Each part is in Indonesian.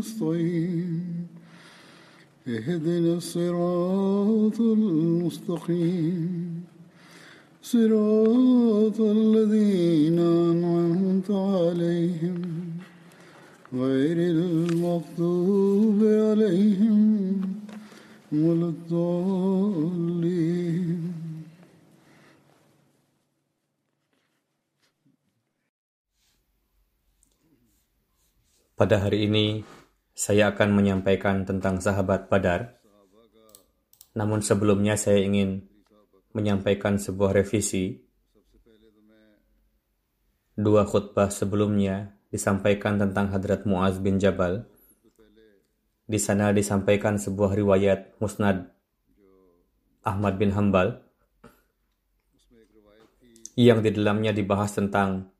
نستعين اهدنا الصراط المستقيم. صراط الذين أنعمت عليهم. غير المغضوب عليهم ولا الضالين. Pada hari ini, saya akan menyampaikan tentang sahabat Badar. Namun sebelumnya saya ingin menyampaikan sebuah revisi. Dua khutbah sebelumnya disampaikan tentang Hadrat Muaz bin Jabal. Di sana disampaikan sebuah riwayat musnad Ahmad bin Hambal yang di dalamnya dibahas tentang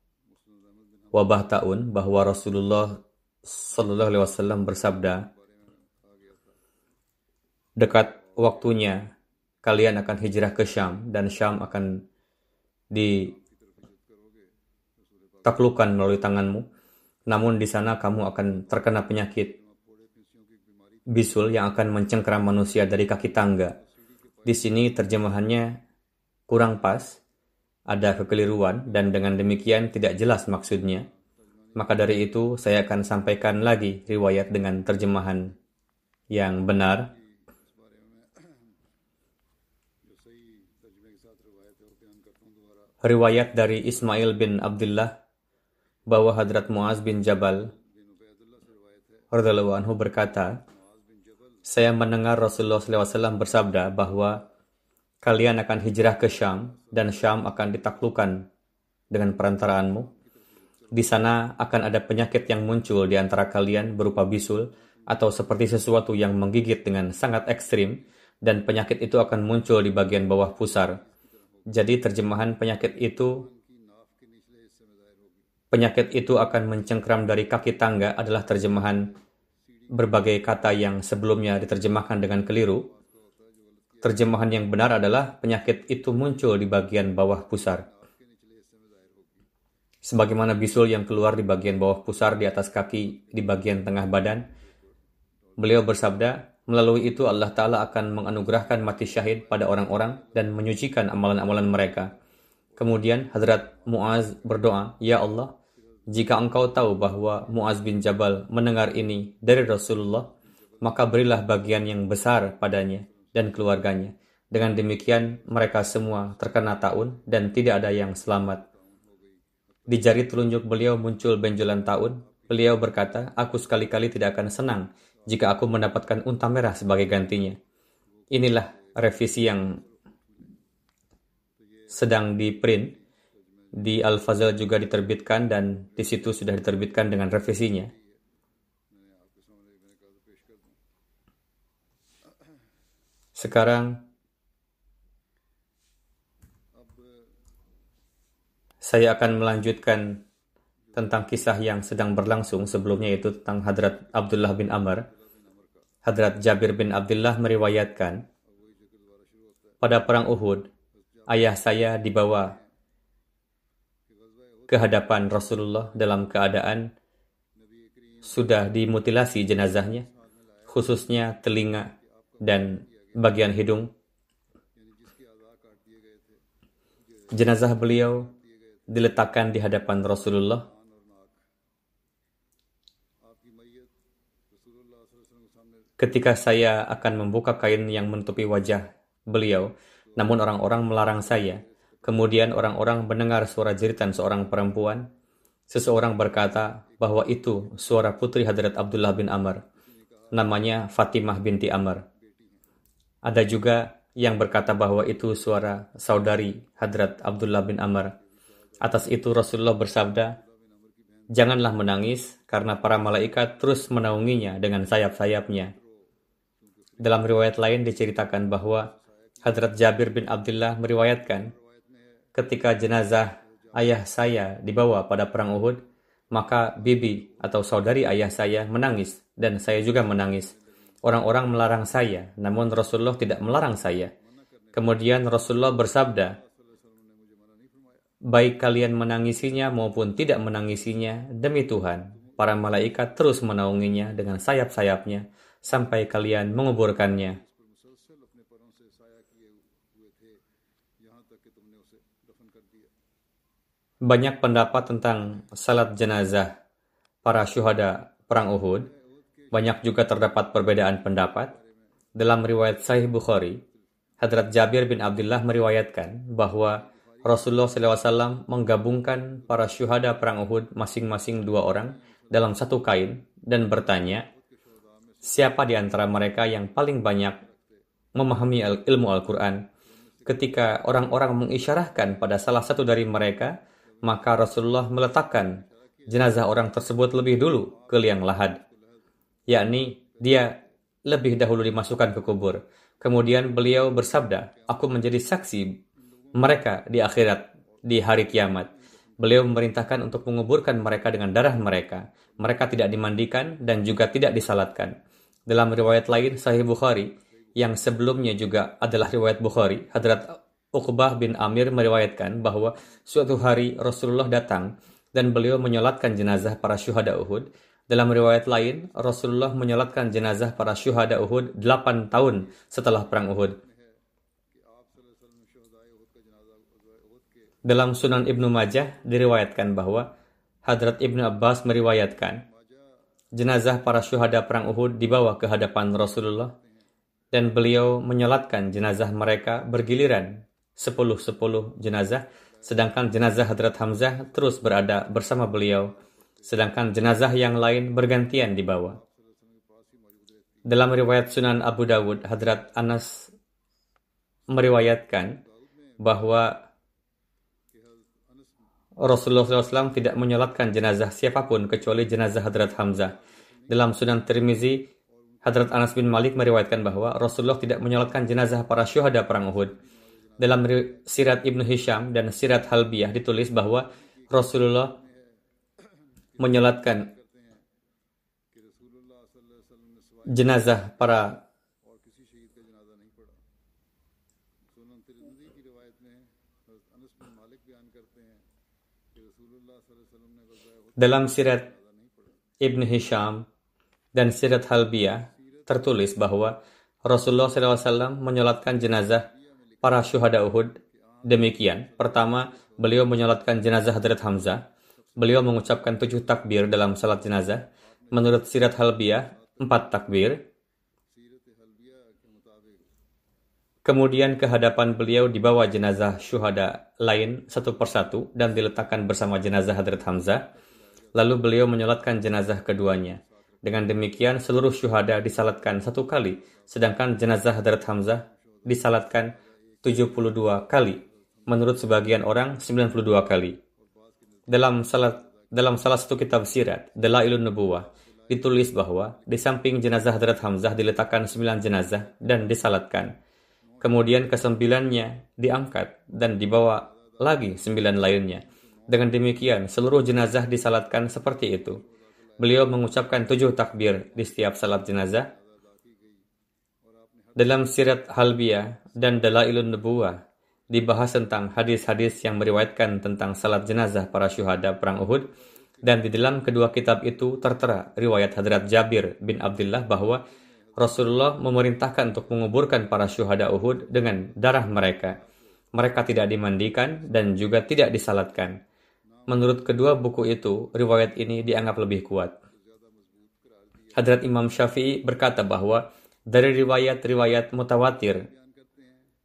wabah taun bahwa Rasulullah Sallallahu Alaihi Wasallam bersabda, dekat waktunya kalian akan hijrah ke Syam dan Syam akan ditaklukkan melalui tanganmu. Namun di sana kamu akan terkena penyakit bisul yang akan mencengkeram manusia dari kaki tangga. Di sini terjemahannya kurang pas, ada kekeliruan dan dengan demikian tidak jelas maksudnya. Maka dari itu saya akan sampaikan lagi riwayat dengan terjemahan yang benar. Riwayat dari Ismail bin Abdullah bahwa Hadrat Muaz bin Jabal anhu berkata, saya mendengar Rasulullah SAW bersabda bahwa kalian akan hijrah ke Syam dan Syam akan ditaklukkan dengan perantaraanmu. Di sana akan ada penyakit yang muncul di antara kalian berupa bisul atau seperti sesuatu yang menggigit dengan sangat ekstrim dan penyakit itu akan muncul di bagian bawah pusar. Jadi terjemahan penyakit itu penyakit itu akan mencengkram dari kaki tangga adalah terjemahan berbagai kata yang sebelumnya diterjemahkan dengan keliru. Terjemahan yang benar adalah penyakit itu muncul di bagian bawah pusar. Sebagaimana bisul yang keluar di bagian bawah pusar di atas kaki di bagian tengah badan, beliau bersabda, Melalui itu Allah Ta'ala akan menganugerahkan mati syahid pada orang-orang dan menyucikan amalan-amalan mereka. Kemudian Hadrat Muaz berdoa, Ya Allah, jika engkau tahu bahwa Muaz bin Jabal mendengar ini dari Rasulullah, maka berilah bagian yang besar padanya dan keluarganya. Dengan demikian mereka semua terkena taun dan tidak ada yang selamat. Di jari telunjuk beliau muncul benjolan taun. Beliau berkata, aku sekali-kali tidak akan senang jika aku mendapatkan unta merah sebagai gantinya. Inilah revisi yang sedang di print di Al-Fazal juga diterbitkan dan di situ sudah diterbitkan dengan revisinya. Sekarang saya akan melanjutkan tentang kisah yang sedang berlangsung sebelumnya itu tentang Hadrat Abdullah bin Amr. Hadrat Jabir bin Abdullah meriwayatkan, pada perang Uhud, ayah saya dibawa ke hadapan Rasulullah dalam keadaan sudah dimutilasi jenazahnya, khususnya telinga dan bagian hidung. Jenazah beliau diletakkan di hadapan Rasulullah Ketika saya akan membuka kain yang menutupi wajah beliau, namun orang-orang melarang saya. Kemudian orang-orang mendengar suara jeritan seorang perempuan. Seseorang berkata bahwa itu suara putri Hadrat Abdullah bin Amr. Namanya Fatimah binti Amr. Ada juga yang berkata bahwa itu suara saudari Hadrat Abdullah bin Amr. Atas itu Rasulullah bersabda, Janganlah menangis karena para malaikat terus menaunginya dengan sayap-sayapnya. Dalam riwayat lain diceritakan bahwa Hadrat Jabir bin Abdullah meriwayatkan, ketika jenazah ayah saya dibawa pada perang Uhud, maka bibi atau saudari ayah saya menangis dan saya juga menangis. Orang-orang melarang saya, namun Rasulullah tidak melarang saya. Kemudian Rasulullah bersabda, baik kalian menangisinya maupun tidak menangisinya, demi Tuhan, para malaikat terus menaunginya dengan sayap-sayapnya sampai kalian menguburkannya. Banyak pendapat tentang salat jenazah para syuhada perang Uhud. Banyak juga terdapat perbedaan pendapat. Dalam riwayat Sahih Bukhari, Hadrat Jabir bin Abdullah meriwayatkan bahwa Rasulullah SAW menggabungkan para syuhada perang Uhud masing-masing dua orang dalam satu kain dan bertanya, siapa di antara mereka yang paling banyak memahami ilmu Al-Quran? Ketika orang-orang mengisyarahkan pada salah satu dari mereka, maka Rasulullah meletakkan jenazah orang tersebut lebih dulu ke liang lahat, yakni dia lebih dahulu dimasukkan ke kubur. Kemudian beliau bersabda, aku menjadi saksi mereka di akhirat, di hari kiamat. Beliau memerintahkan untuk menguburkan mereka dengan darah mereka. Mereka tidak dimandikan dan juga tidak disalatkan. Dalam riwayat lain, Sahih Bukhari, yang sebelumnya juga adalah riwayat Bukhari, Hadrat Uqbah bin Amir meriwayatkan bahwa suatu hari Rasulullah datang dan beliau menyolatkan jenazah para syuhada Uhud. Dalam riwayat lain, Rasulullah menyolatkan jenazah para syuhada Uhud 8 tahun setelah perang Uhud. Dalam Sunan Ibnu Majah diriwayatkan bahwa Hadrat Ibnu Abbas meriwayatkan jenazah para syuhada perang Uhud dibawa ke hadapan Rasulullah dan beliau menyolatkan jenazah mereka bergiliran sepuluh-sepuluh jenazah, sedangkan jenazah Hadrat Hamzah terus berada bersama beliau, sedangkan jenazah yang lain bergantian dibawa. Dalam riwayat Sunan Abu Dawud, Hadrat Anas meriwayatkan bahwa Rasulullah SAW tidak menyolatkan jenazah siapa pun kecuali jenazah Hadrat Hamzah. Dalam Sunan Tirmizi, Hadrat Anas bin Malik meriwayatkan bahwa Rasulullah tidak menyolatkan jenazah para syuhada perang Uhud dalam sirat Ibnu Hisham dan sirat Halbiyah ditulis bahwa Rasulullah menyolatkan jenazah para dalam sirat Ibn Hisham dan sirat Halbiyah tertulis bahwa Rasulullah SAW menyolatkan jenazah para syuhada Uhud demikian. Pertama, beliau menyolatkan jenazah Hadrat Hamzah. Beliau mengucapkan tujuh takbir dalam salat jenazah. Menurut Sirat Halbiyah, empat takbir. Kemudian ke hadapan beliau dibawa jenazah syuhada lain satu persatu dan diletakkan bersama jenazah Hadrat Hamzah. Lalu beliau menyolatkan jenazah keduanya. Dengan demikian seluruh syuhada disalatkan satu kali, sedangkan jenazah Hadrat Hamzah disalatkan 72 kali, menurut sebagian orang 92 kali. Dalam salah dalam salah satu kitab sirat, Dalailun Nubuwah, ditulis bahwa di samping jenazah Hadrat Hamzah diletakkan sembilan jenazah dan disalatkan. Kemudian kesembilannya diangkat dan dibawa lagi sembilan lainnya. Dengan demikian, seluruh jenazah disalatkan seperti itu. Beliau mengucapkan tujuh takbir di setiap salat jenazah dalam Sirat Halbiyah dan Dalailun Nubuwah dibahas tentang hadis-hadis yang meriwayatkan tentang salat jenazah para syuhada perang Uhud dan di dalam kedua kitab itu tertera riwayat Hadrat Jabir bin Abdullah bahwa Rasulullah memerintahkan untuk menguburkan para syuhada Uhud dengan darah mereka. Mereka tidak dimandikan dan juga tidak disalatkan. Menurut kedua buku itu, riwayat ini dianggap lebih kuat. Hadrat Imam Syafi'i berkata bahwa dari riwayat-riwayat mutawatir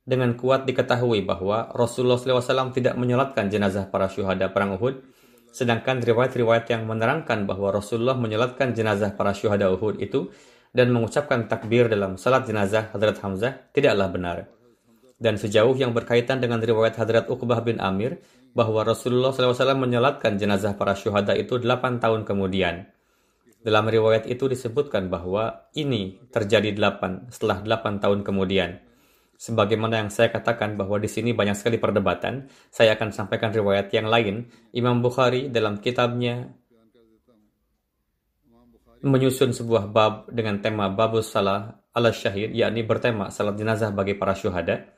dengan kuat diketahui bahwa Rasulullah SAW tidak menyolatkan jenazah para syuhada perang Uhud, sedangkan riwayat-riwayat yang menerangkan bahwa Rasulullah menyolatkan jenazah para syuhada Uhud itu dan mengucapkan takbir dalam salat jenazah Hadrat Hamzah tidaklah benar. Dan sejauh yang berkaitan dengan riwayat Hadrat Uqbah bin Amir bahwa Rasulullah SAW menyolatkan jenazah para syuhada itu 8 tahun kemudian. Dalam riwayat itu disebutkan bahwa ini terjadi 8 setelah 8 tahun kemudian. Sebagaimana yang saya katakan bahwa di sini banyak sekali perdebatan, saya akan sampaikan riwayat yang lain. Imam Bukhari dalam kitabnya menyusun sebuah bab dengan tema Babus Salah ala Syahid, yakni bertema salat jenazah bagi para syuhada.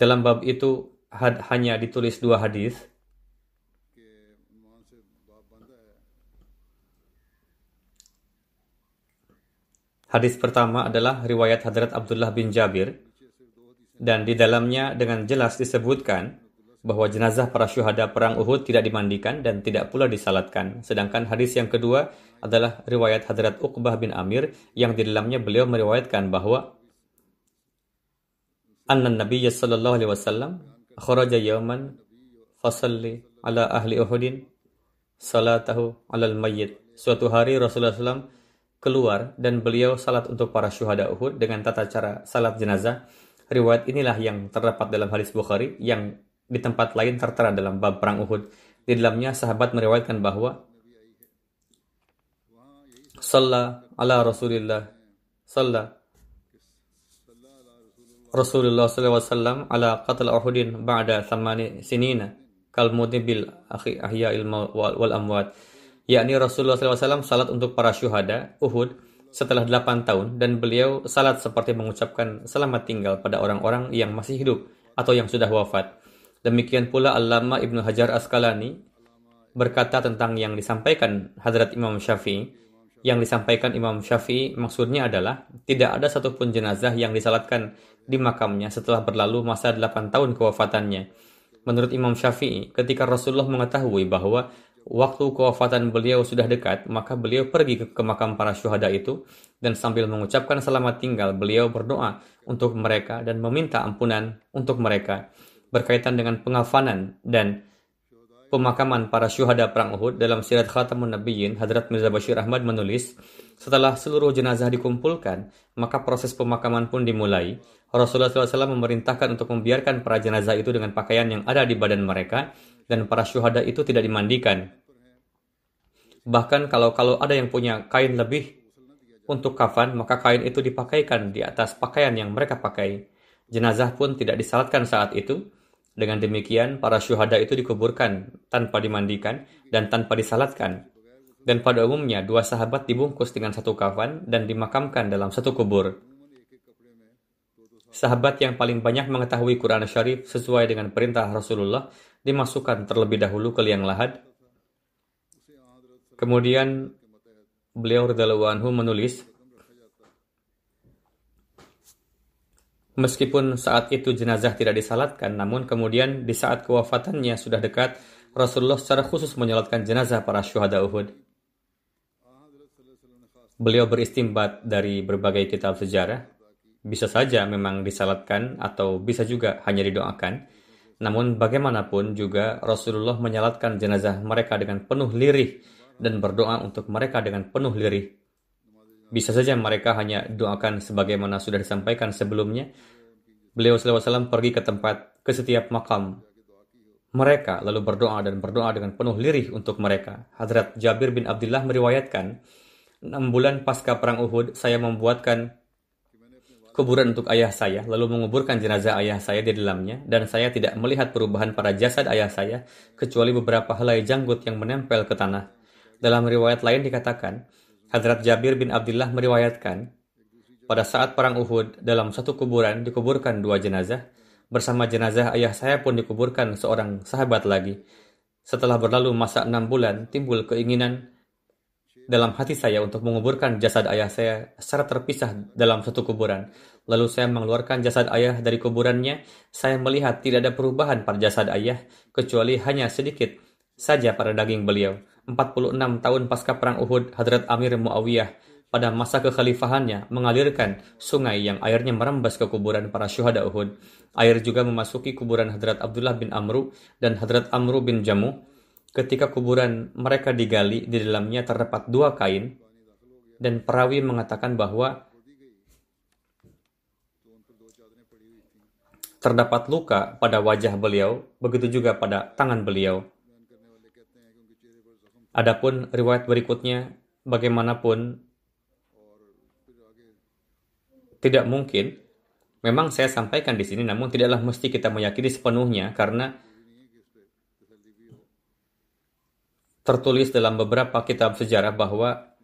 Dalam bab itu had, hanya ditulis dua hadis. Hadis pertama adalah riwayat Hadrat Abdullah bin Jabir dan di dalamnya dengan jelas disebutkan bahwa jenazah para syuhada perang Uhud tidak dimandikan dan tidak pula disalatkan. Sedangkan hadis yang kedua adalah riwayat Hadrat Uqbah bin Amir yang di dalamnya beliau meriwayatkan bahwa anna Nabi sallallahu alaihi wasallam kharaja yawman fasalli ala ahli Uhudin salatahu alal mayyit. Suatu hari Rasulullah SAW keluar dan beliau salat untuk para syuhada Uhud dengan tata cara salat jenazah. Riwayat inilah yang terdapat dalam hadis Bukhari yang di tempat lain tertera dalam bab perang Uhud. Di dalamnya sahabat meriwayatkan bahwa Salla ala Rasulillah Salla Rasulullah SAW ala qatl Uhudin ba'da thamani sinina kal bil akhi ahya wal amwat yakni Rasulullah SAW salat untuk para syuhada Uhud setelah 8 tahun dan beliau salat seperti mengucapkan selamat tinggal pada orang-orang yang masih hidup atau yang sudah wafat Demikian pula Allama Ibnu Hajar Asqalani berkata tentang yang disampaikan Hadrat Imam Syafi'i. Yang disampaikan Imam Syafi'i maksudnya adalah tidak ada satupun jenazah yang disalatkan di makamnya setelah berlalu masa 8 tahun kewafatannya. Menurut Imam Syafi'i, ketika Rasulullah mengetahui bahwa waktu kewafatan beliau sudah dekat, maka beliau pergi ke, ke makam para syuhada itu dan sambil mengucapkan selamat tinggal, beliau berdoa untuk mereka dan meminta ampunan untuk mereka berkaitan dengan pengafanan dan pemakaman para syuhada perang Uhud dalam sirat Khatamun Nabiyyin, Hadrat Mirza Bashir Ahmad menulis, setelah seluruh jenazah dikumpulkan, maka proses pemakaman pun dimulai. Rasulullah SAW memerintahkan untuk membiarkan para jenazah itu dengan pakaian yang ada di badan mereka, dan para syuhada itu tidak dimandikan. Bahkan kalau kalau ada yang punya kain lebih untuk kafan, maka kain itu dipakaikan di atas pakaian yang mereka pakai. Jenazah pun tidak disalatkan saat itu, dengan demikian, para syuhada itu dikuburkan tanpa dimandikan dan tanpa disalatkan. Dan pada umumnya, dua sahabat dibungkus dengan satu kafan dan dimakamkan dalam satu kubur. Sahabat yang paling banyak mengetahui Quran Syarif sesuai dengan perintah Rasulullah dimasukkan terlebih dahulu ke liang lahat. Kemudian beliau radhiyallahu anhu menulis Meskipun saat itu jenazah tidak disalatkan, namun kemudian di saat kewafatannya sudah dekat, Rasulullah secara khusus menyalatkan jenazah para syuhada Uhud. Beliau beristimbat dari berbagai kitab sejarah. Bisa saja memang disalatkan atau bisa juga hanya didoakan. Namun bagaimanapun juga Rasulullah menyalatkan jenazah mereka dengan penuh lirih dan berdoa untuk mereka dengan penuh lirih. Bisa saja mereka hanya doakan sebagaimana sudah disampaikan sebelumnya. Beliau SAW pergi ke tempat, ke setiap makam mereka, lalu berdoa dan berdoa dengan penuh lirih untuk mereka. Hadrat Jabir bin Abdullah meriwayatkan, enam bulan pasca perang Uhud, saya membuatkan kuburan untuk ayah saya, lalu menguburkan jenazah ayah saya di dalamnya, dan saya tidak melihat perubahan pada jasad ayah saya, kecuali beberapa helai janggut yang menempel ke tanah. Dalam riwayat lain dikatakan, Hadrat Jabir bin Abdullah meriwayatkan, pada saat perang Uhud, dalam satu kuburan dikuburkan dua jenazah, bersama jenazah ayah saya pun dikuburkan seorang sahabat lagi. Setelah berlalu masa enam bulan, timbul keinginan dalam hati saya untuk menguburkan jasad ayah saya secara terpisah dalam satu kuburan. Lalu saya mengeluarkan jasad ayah dari kuburannya. Saya melihat tidak ada perubahan pada jasad ayah, kecuali hanya sedikit saja pada daging beliau. 46 tahun pasca perang Uhud, Hadrat Amir Muawiyah pada masa kekhalifahannya mengalirkan sungai yang airnya merembas ke kuburan para syuhada Uhud. Air juga memasuki kuburan Hadrat Abdullah bin Amru dan Hadrat Amru bin Jamu. Ketika kuburan mereka digali, di dalamnya terdapat dua kain dan perawi mengatakan bahwa terdapat luka pada wajah beliau, begitu juga pada tangan beliau. Adapun riwayat berikutnya, bagaimanapun tidak mungkin. Memang saya sampaikan di sini, namun tidaklah mesti kita meyakini sepenuhnya karena tertulis dalam beberapa kitab sejarah bahwa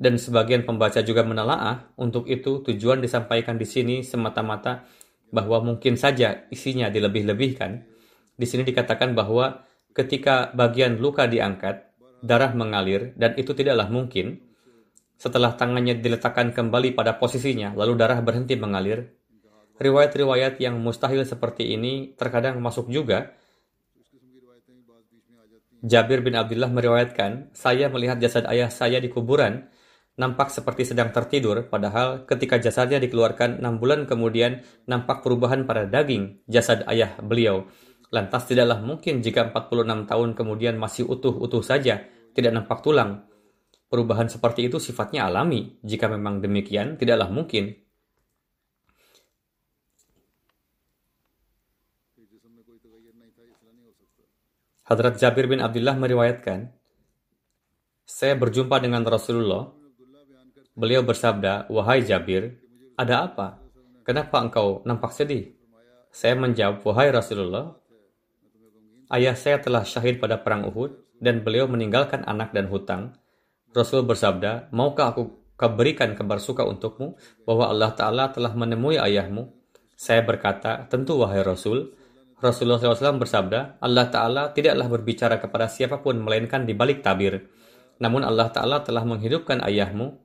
dan sebagian pembaca juga menelaah untuk itu tujuan disampaikan di sini semata-mata bahwa mungkin saja isinya dilebih-lebihkan. Di sini dikatakan bahwa ketika bagian luka diangkat, darah mengalir, dan itu tidaklah mungkin. Setelah tangannya diletakkan kembali pada posisinya, lalu darah berhenti mengalir. Riwayat-riwayat yang mustahil seperti ini terkadang masuk juga. Jabir bin Abdullah meriwayatkan, saya melihat jasad ayah saya di kuburan, nampak seperti sedang tertidur, padahal ketika jasadnya dikeluarkan enam bulan kemudian nampak perubahan pada daging jasad ayah beliau. Lantas tidaklah mungkin jika 46 tahun kemudian masih utuh-utuh saja, tidak nampak tulang. Perubahan seperti itu sifatnya alami. Jika memang demikian, tidaklah mungkin. Hadrat Jabir bin Abdullah meriwayatkan, saya berjumpa dengan Rasulullah. Beliau bersabda, Wahai Jabir, ada apa? Kenapa engkau nampak sedih? Saya menjawab, Wahai Rasulullah, Ayah saya telah syahid pada perang Uhud dan beliau meninggalkan anak dan hutang. Rasul bersabda, maukah aku berikan kabar suka untukmu bahwa Allah Ta'ala telah menemui ayahmu? Saya berkata, tentu wahai Rasul. Rasulullah SAW bersabda, Allah Ta'ala tidaklah berbicara kepada siapa pun melainkan di balik tabir. Namun Allah Ta'ala telah menghidupkan ayahmu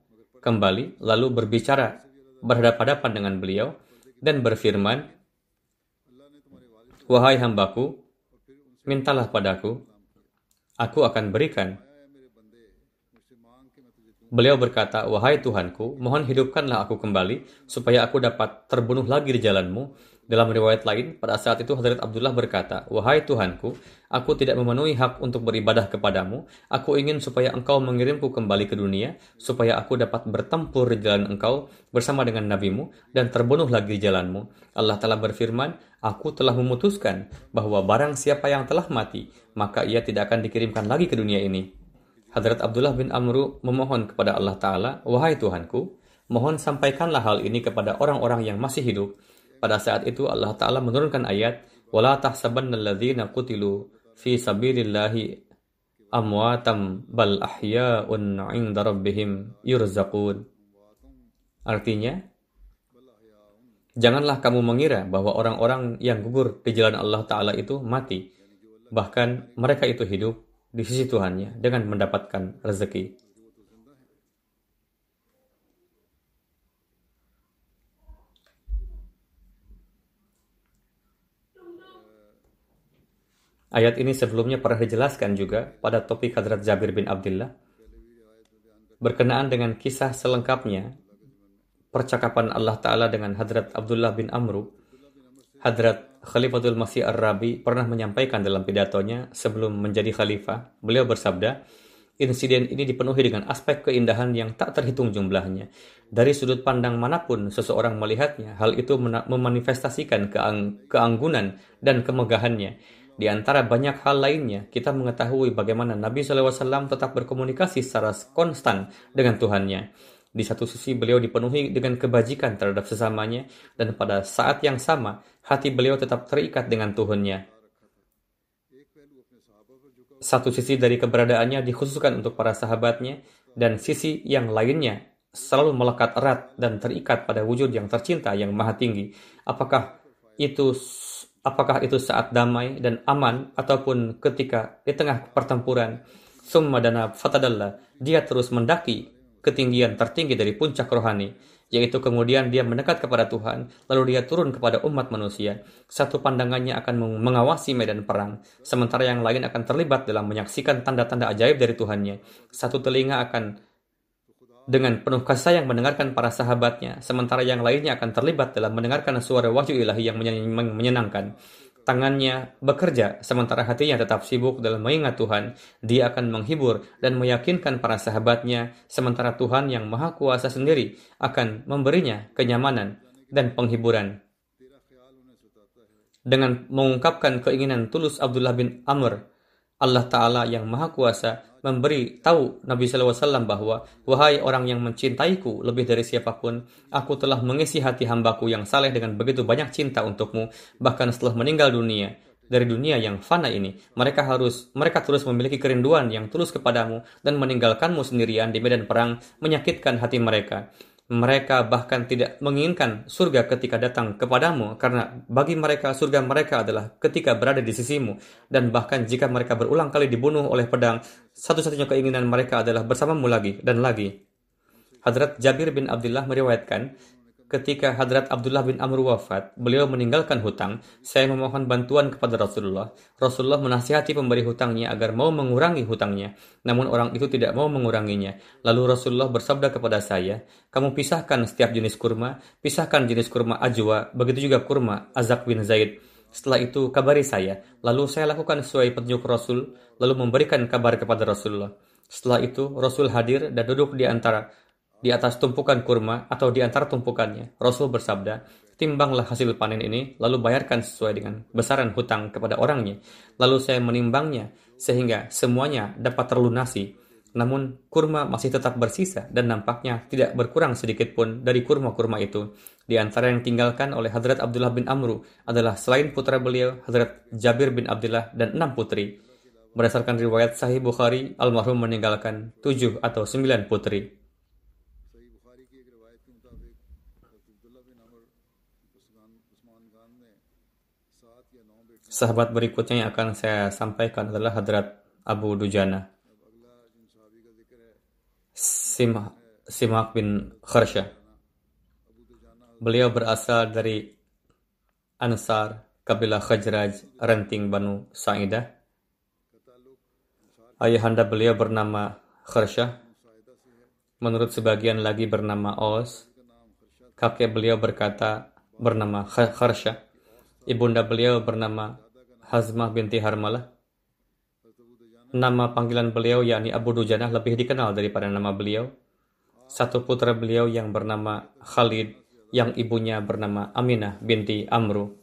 kembali lalu berbicara berhadapan-hadapan dengan beliau dan berfirman, Wahai hambaku, mintalah padaku, aku akan berikan. Beliau berkata, Wahai Tuhanku, mohon hidupkanlah aku kembali, supaya aku dapat terbunuh lagi di jalanmu, dalam riwayat lain, pada saat itu Hadrat Abdullah berkata, Wahai Tuhanku, aku tidak memenuhi hak untuk beribadah kepadamu. Aku ingin supaya engkau mengirimku kembali ke dunia, supaya aku dapat bertempur di jalan engkau bersama dengan nabimu dan terbunuh lagi di jalanmu. Allah telah berfirman, Aku telah memutuskan bahwa barang siapa yang telah mati, maka ia tidak akan dikirimkan lagi ke dunia ini. Hadrat Abdullah bin Amru memohon kepada Allah Ta'ala, Wahai Tuhanku, mohon sampaikanlah hal ini kepada orang-orang yang masih hidup, pada saat itu Allah Ta'ala menurunkan ayat وَلَا تَحْسَبَنَّ الَّذِينَ قُتِلُوا فِي سَبِيلِ اللَّهِ أَمْوَاتًا بَلْ أَحْيَاءٌ عِنْدَ رَبِّهِمْ يُرْزَقُونَ Artinya, janganlah kamu mengira bahwa orang-orang yang gugur di jalan Allah Ta'ala itu mati. Bahkan mereka itu hidup di sisi Tuhannya dengan mendapatkan rezeki. Ayat ini sebelumnya pernah dijelaskan juga pada topik Hadrat Jabir bin Abdullah. Berkenaan dengan kisah selengkapnya, percakapan Allah Ta'ala dengan Hadrat Abdullah bin Amru, Hadrat Khalifatul Masih Ar-Rabi pernah menyampaikan dalam pidatonya sebelum menjadi khalifah, beliau bersabda, insiden ini dipenuhi dengan aspek keindahan yang tak terhitung jumlahnya. Dari sudut pandang mana pun seseorang melihatnya, hal itu memanifestasikan keang keanggunan dan kemegahannya di antara banyak hal lainnya, kita mengetahui bagaimana Nabi SAW tetap berkomunikasi secara konstan dengan Tuhannya. Di satu sisi beliau dipenuhi dengan kebajikan terhadap sesamanya, dan pada saat yang sama, hati beliau tetap terikat dengan Tuhannya. Satu sisi dari keberadaannya dikhususkan untuk para sahabatnya, dan sisi yang lainnya selalu melekat erat dan terikat pada wujud yang tercinta yang maha tinggi. Apakah itu apakah itu saat damai dan aman ataupun ketika di tengah pertempuran. Summa dana fatadallah, dia terus mendaki ketinggian tertinggi dari puncak rohani. yaitu kemudian dia mendekat kepada Tuhan, lalu dia turun kepada umat manusia. Satu pandangannya akan mengawasi medan perang, sementara yang lain akan terlibat dalam menyaksikan tanda-tanda ajaib dari Tuhannya. Satu telinga akan dengan penuh kasih sayang mendengarkan para sahabatnya, sementara yang lainnya akan terlibat dalam mendengarkan suara wahyu ilahi yang menyenangkan tangannya bekerja, sementara hatinya tetap sibuk dalam mengingat Tuhan. Dia akan menghibur dan meyakinkan para sahabatnya, sementara Tuhan yang Maha Kuasa sendiri akan memberinya kenyamanan dan penghiburan. Dengan mengungkapkan keinginan tulus Abdullah bin Amr, Allah Ta'ala yang Maha Kuasa memberi tahu Nabi SAW bahwa wahai orang yang mencintaiku lebih dari siapa pun, aku telah mengisi hati hambaku yang saleh dengan begitu banyak cinta untukmu, bahkan setelah meninggal dunia dari dunia yang fana ini, mereka harus mereka terus memiliki kerinduan yang tulus kepadamu dan meninggalkanmu sendirian di medan perang menyakitkan hati mereka. Mereka bahkan tidak menginginkan surga ketika datang kepadamu, karena bagi mereka surga mereka adalah ketika berada di sisimu, dan bahkan jika mereka berulang kali dibunuh oleh pedang, satu-satunya keinginan mereka adalah bersamamu lagi dan lagi. Hadrat Jabir bin Abdullah meriwayatkan, ketika Hadrat Abdullah bin Amr wafat, beliau meninggalkan hutang. Saya memohon bantuan kepada Rasulullah. Rasulullah menasihati pemberi hutangnya agar mau mengurangi hutangnya. Namun orang itu tidak mau menguranginya. Lalu Rasulullah bersabda kepada saya, kamu pisahkan setiap jenis kurma, pisahkan jenis kurma ajwa, begitu juga kurma Azak bin Zaid. Setelah itu kabari saya. Lalu saya lakukan sesuai petunjuk Rasul, lalu memberikan kabar kepada Rasulullah. Setelah itu Rasul hadir dan duduk di antara di atas tumpukan kurma atau di antara tumpukannya. Rasul bersabda, timbanglah hasil panen ini, lalu bayarkan sesuai dengan besaran hutang kepada orangnya. Lalu saya menimbangnya, sehingga semuanya dapat terlunasi. Namun kurma masih tetap bersisa dan nampaknya tidak berkurang sedikit pun dari kurma-kurma itu. Di antara yang tinggalkan oleh Hadrat Abdullah bin Amru adalah selain putra beliau, Hadrat Jabir bin Abdullah dan enam putri. Berdasarkan riwayat Sahih Bukhari, almarhum meninggalkan tujuh atau sembilan putri. Sahabat berikutnya yang akan saya sampaikan adalah Hadrat Abu Dujana. Sim Simak bin Kharsha. Beliau berasal dari Ansar, kabilah Khajraj, Renting Banu Sa'idah. Ayahanda beliau bernama Kharsha. Menurut sebagian lagi bernama Os. Kakek beliau berkata bernama Kharsha. Ibunda beliau bernama Hazmah binti Harmalah. Nama panggilan beliau yakni Abu Dujanah lebih dikenal daripada nama beliau. Satu putra beliau yang bernama Khalid, yang ibunya bernama Aminah binti Amru.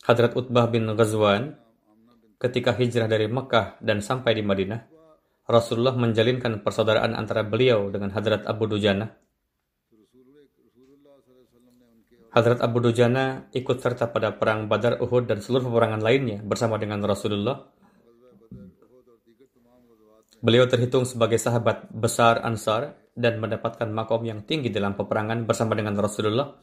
Hadrat Utbah bin Ghazwan ketika hijrah dari Mekah dan sampai di Madinah, Rasulullah menjalinkan persaudaraan antara beliau dengan Hadrat Abu Dujana. Hadrat Abu Dujana ikut serta pada perang Badar, Uhud, dan seluruh peperangan lainnya bersama dengan Rasulullah. Beliau terhitung sebagai sahabat besar Ansar dan mendapatkan makom yang tinggi dalam peperangan bersama dengan Rasulullah.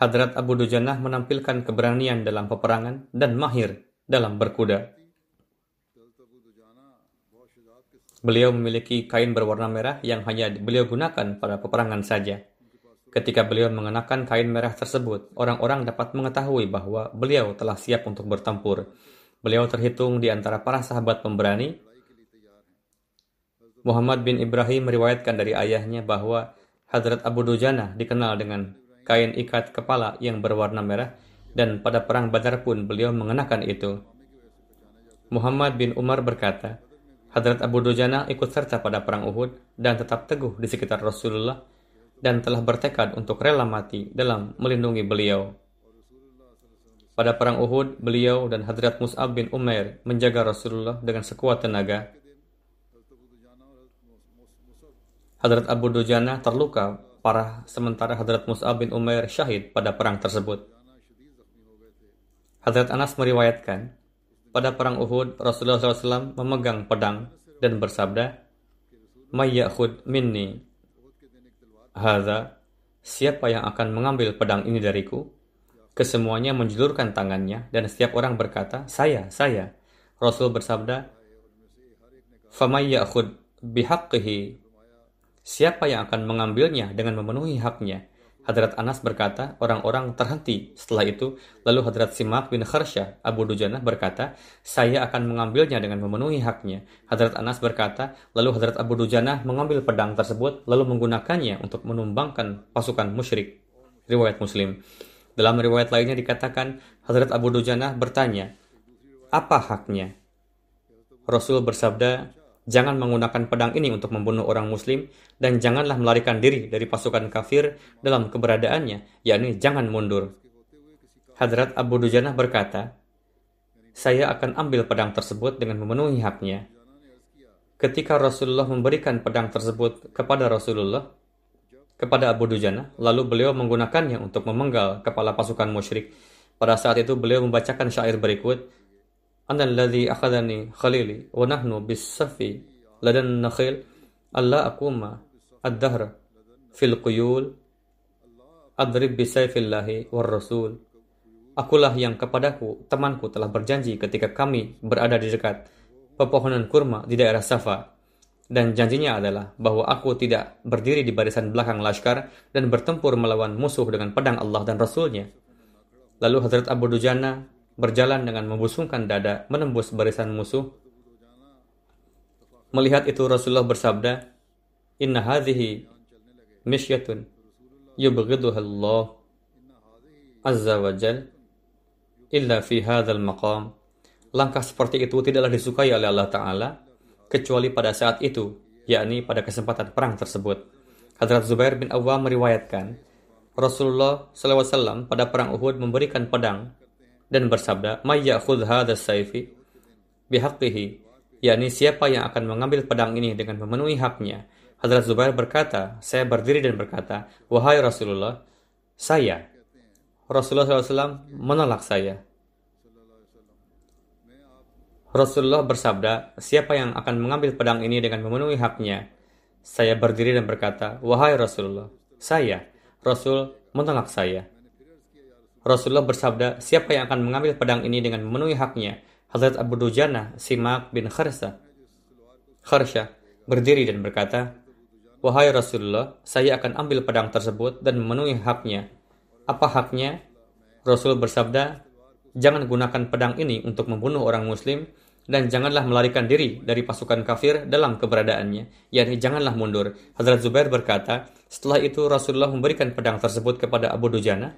Hadrat Abu Dujana menampilkan keberanian dalam peperangan dan mahir dalam berkuda. Beliau memiliki kain berwarna merah yang hanya beliau gunakan pada peperangan saja. Ketika beliau mengenakan kain merah tersebut, orang-orang dapat mengetahui bahwa beliau telah siap untuk bertempur. Beliau terhitung di antara para sahabat pemberani. Muhammad bin Ibrahim meriwayatkan dari ayahnya bahwa Hadrat Abu Dujana dikenal dengan kain ikat kepala yang berwarna merah dan pada perang Badar pun beliau mengenakan itu. Muhammad bin Umar berkata, Hadrat Abu Dujana ikut serta pada perang Uhud dan tetap teguh di sekitar Rasulullah dan telah bertekad untuk rela mati dalam melindungi beliau. Pada perang Uhud, beliau dan Hadrat Mus'ab bin Umair menjaga Rasulullah dengan sekuat tenaga. Hadrat Abu Dujana terluka parah sementara Hadrat Mus'ab bin Umair syahid pada perang tersebut. Hadrat Anas meriwayatkan, pada perang Uhud, Rasulullah SAW memegang pedang dan bersabda, Mayyakhud minni hadha, siapa yang akan mengambil pedang ini dariku? Kesemuanya menjulurkan tangannya dan setiap orang berkata, saya, saya. Rasul bersabda, famay ya'khud bihaqqihi siapa yang akan mengambilnya dengan memenuhi haknya Hadrat Anas berkata, orang-orang terhenti. Setelah itu, lalu Hadrat Simak bin Kharsyah Abu Dujana berkata, saya akan mengambilnya dengan memenuhi haknya. Hadrat Anas berkata, lalu Hadrat Abu Dujana mengambil pedang tersebut, lalu menggunakannya untuk menumbangkan pasukan musyrik. Riwayat Muslim. Dalam riwayat lainnya dikatakan, Hadrat Abu Dujana bertanya, apa haknya? Rasul bersabda, jangan menggunakan pedang ini untuk membunuh orang muslim dan janganlah melarikan diri dari pasukan kafir dalam keberadaannya, yakni jangan mundur. Hadrat Abu Dujana berkata, saya akan ambil pedang tersebut dengan memenuhi haknya. Ketika Rasulullah memberikan pedang tersebut kepada Rasulullah, kepada Abu Dujana, lalu beliau menggunakannya untuk memenggal kepala pasukan musyrik. Pada saat itu beliau membacakan syair berikut, analladhi akhadhani Akulah yang kepadaku temanku telah berjanji ketika kami berada di dekat pepohonan kurma di daerah Safa. Dan janjinya adalah bahwa aku tidak berdiri di barisan belakang laskar dan bertempur melawan musuh dengan pedang Allah dan Rasulnya. Lalu Hazrat Abu Dujana berjalan dengan membusungkan dada menembus barisan musuh. Melihat itu Rasulullah bersabda, Inna hadhihi misyatun yubghiduha Allah azza wa jal illa fi hadzal maqam. Langkah seperti itu tidaklah disukai oleh Allah Ta'ala kecuali pada saat itu, yakni pada kesempatan perang tersebut. Hadrat Zubair bin Awam meriwayatkan, Rasulullah SAW pada perang Uhud memberikan pedang dan bersabda, "May ya'khudh hadha saifi bihaqqihi." yakni siapa yang akan mengambil pedang ini dengan memenuhi haknya. Hadrat Zubair berkata, saya berdiri dan berkata, Wahai Rasulullah, saya. Rasulullah SAW menolak saya. Rasulullah bersabda, siapa yang akan mengambil pedang ini dengan memenuhi haknya? Saya berdiri dan berkata, Wahai Rasulullah, saya. Rasul menolak saya. Rasulullah bersabda, siapa yang akan mengambil pedang ini dengan memenuhi haknya? Hazrat Abu Dujana, Simak bin Kharsa, Kharsha, berdiri dan berkata, Wahai Rasulullah, saya akan ambil pedang tersebut dan memenuhi haknya. Apa haknya? Rasul bersabda, jangan gunakan pedang ini untuk membunuh orang muslim dan janganlah melarikan diri dari pasukan kafir dalam keberadaannya, yakni janganlah mundur. Hazrat Zubair berkata, setelah itu Rasulullah memberikan pedang tersebut kepada Abu Dujana,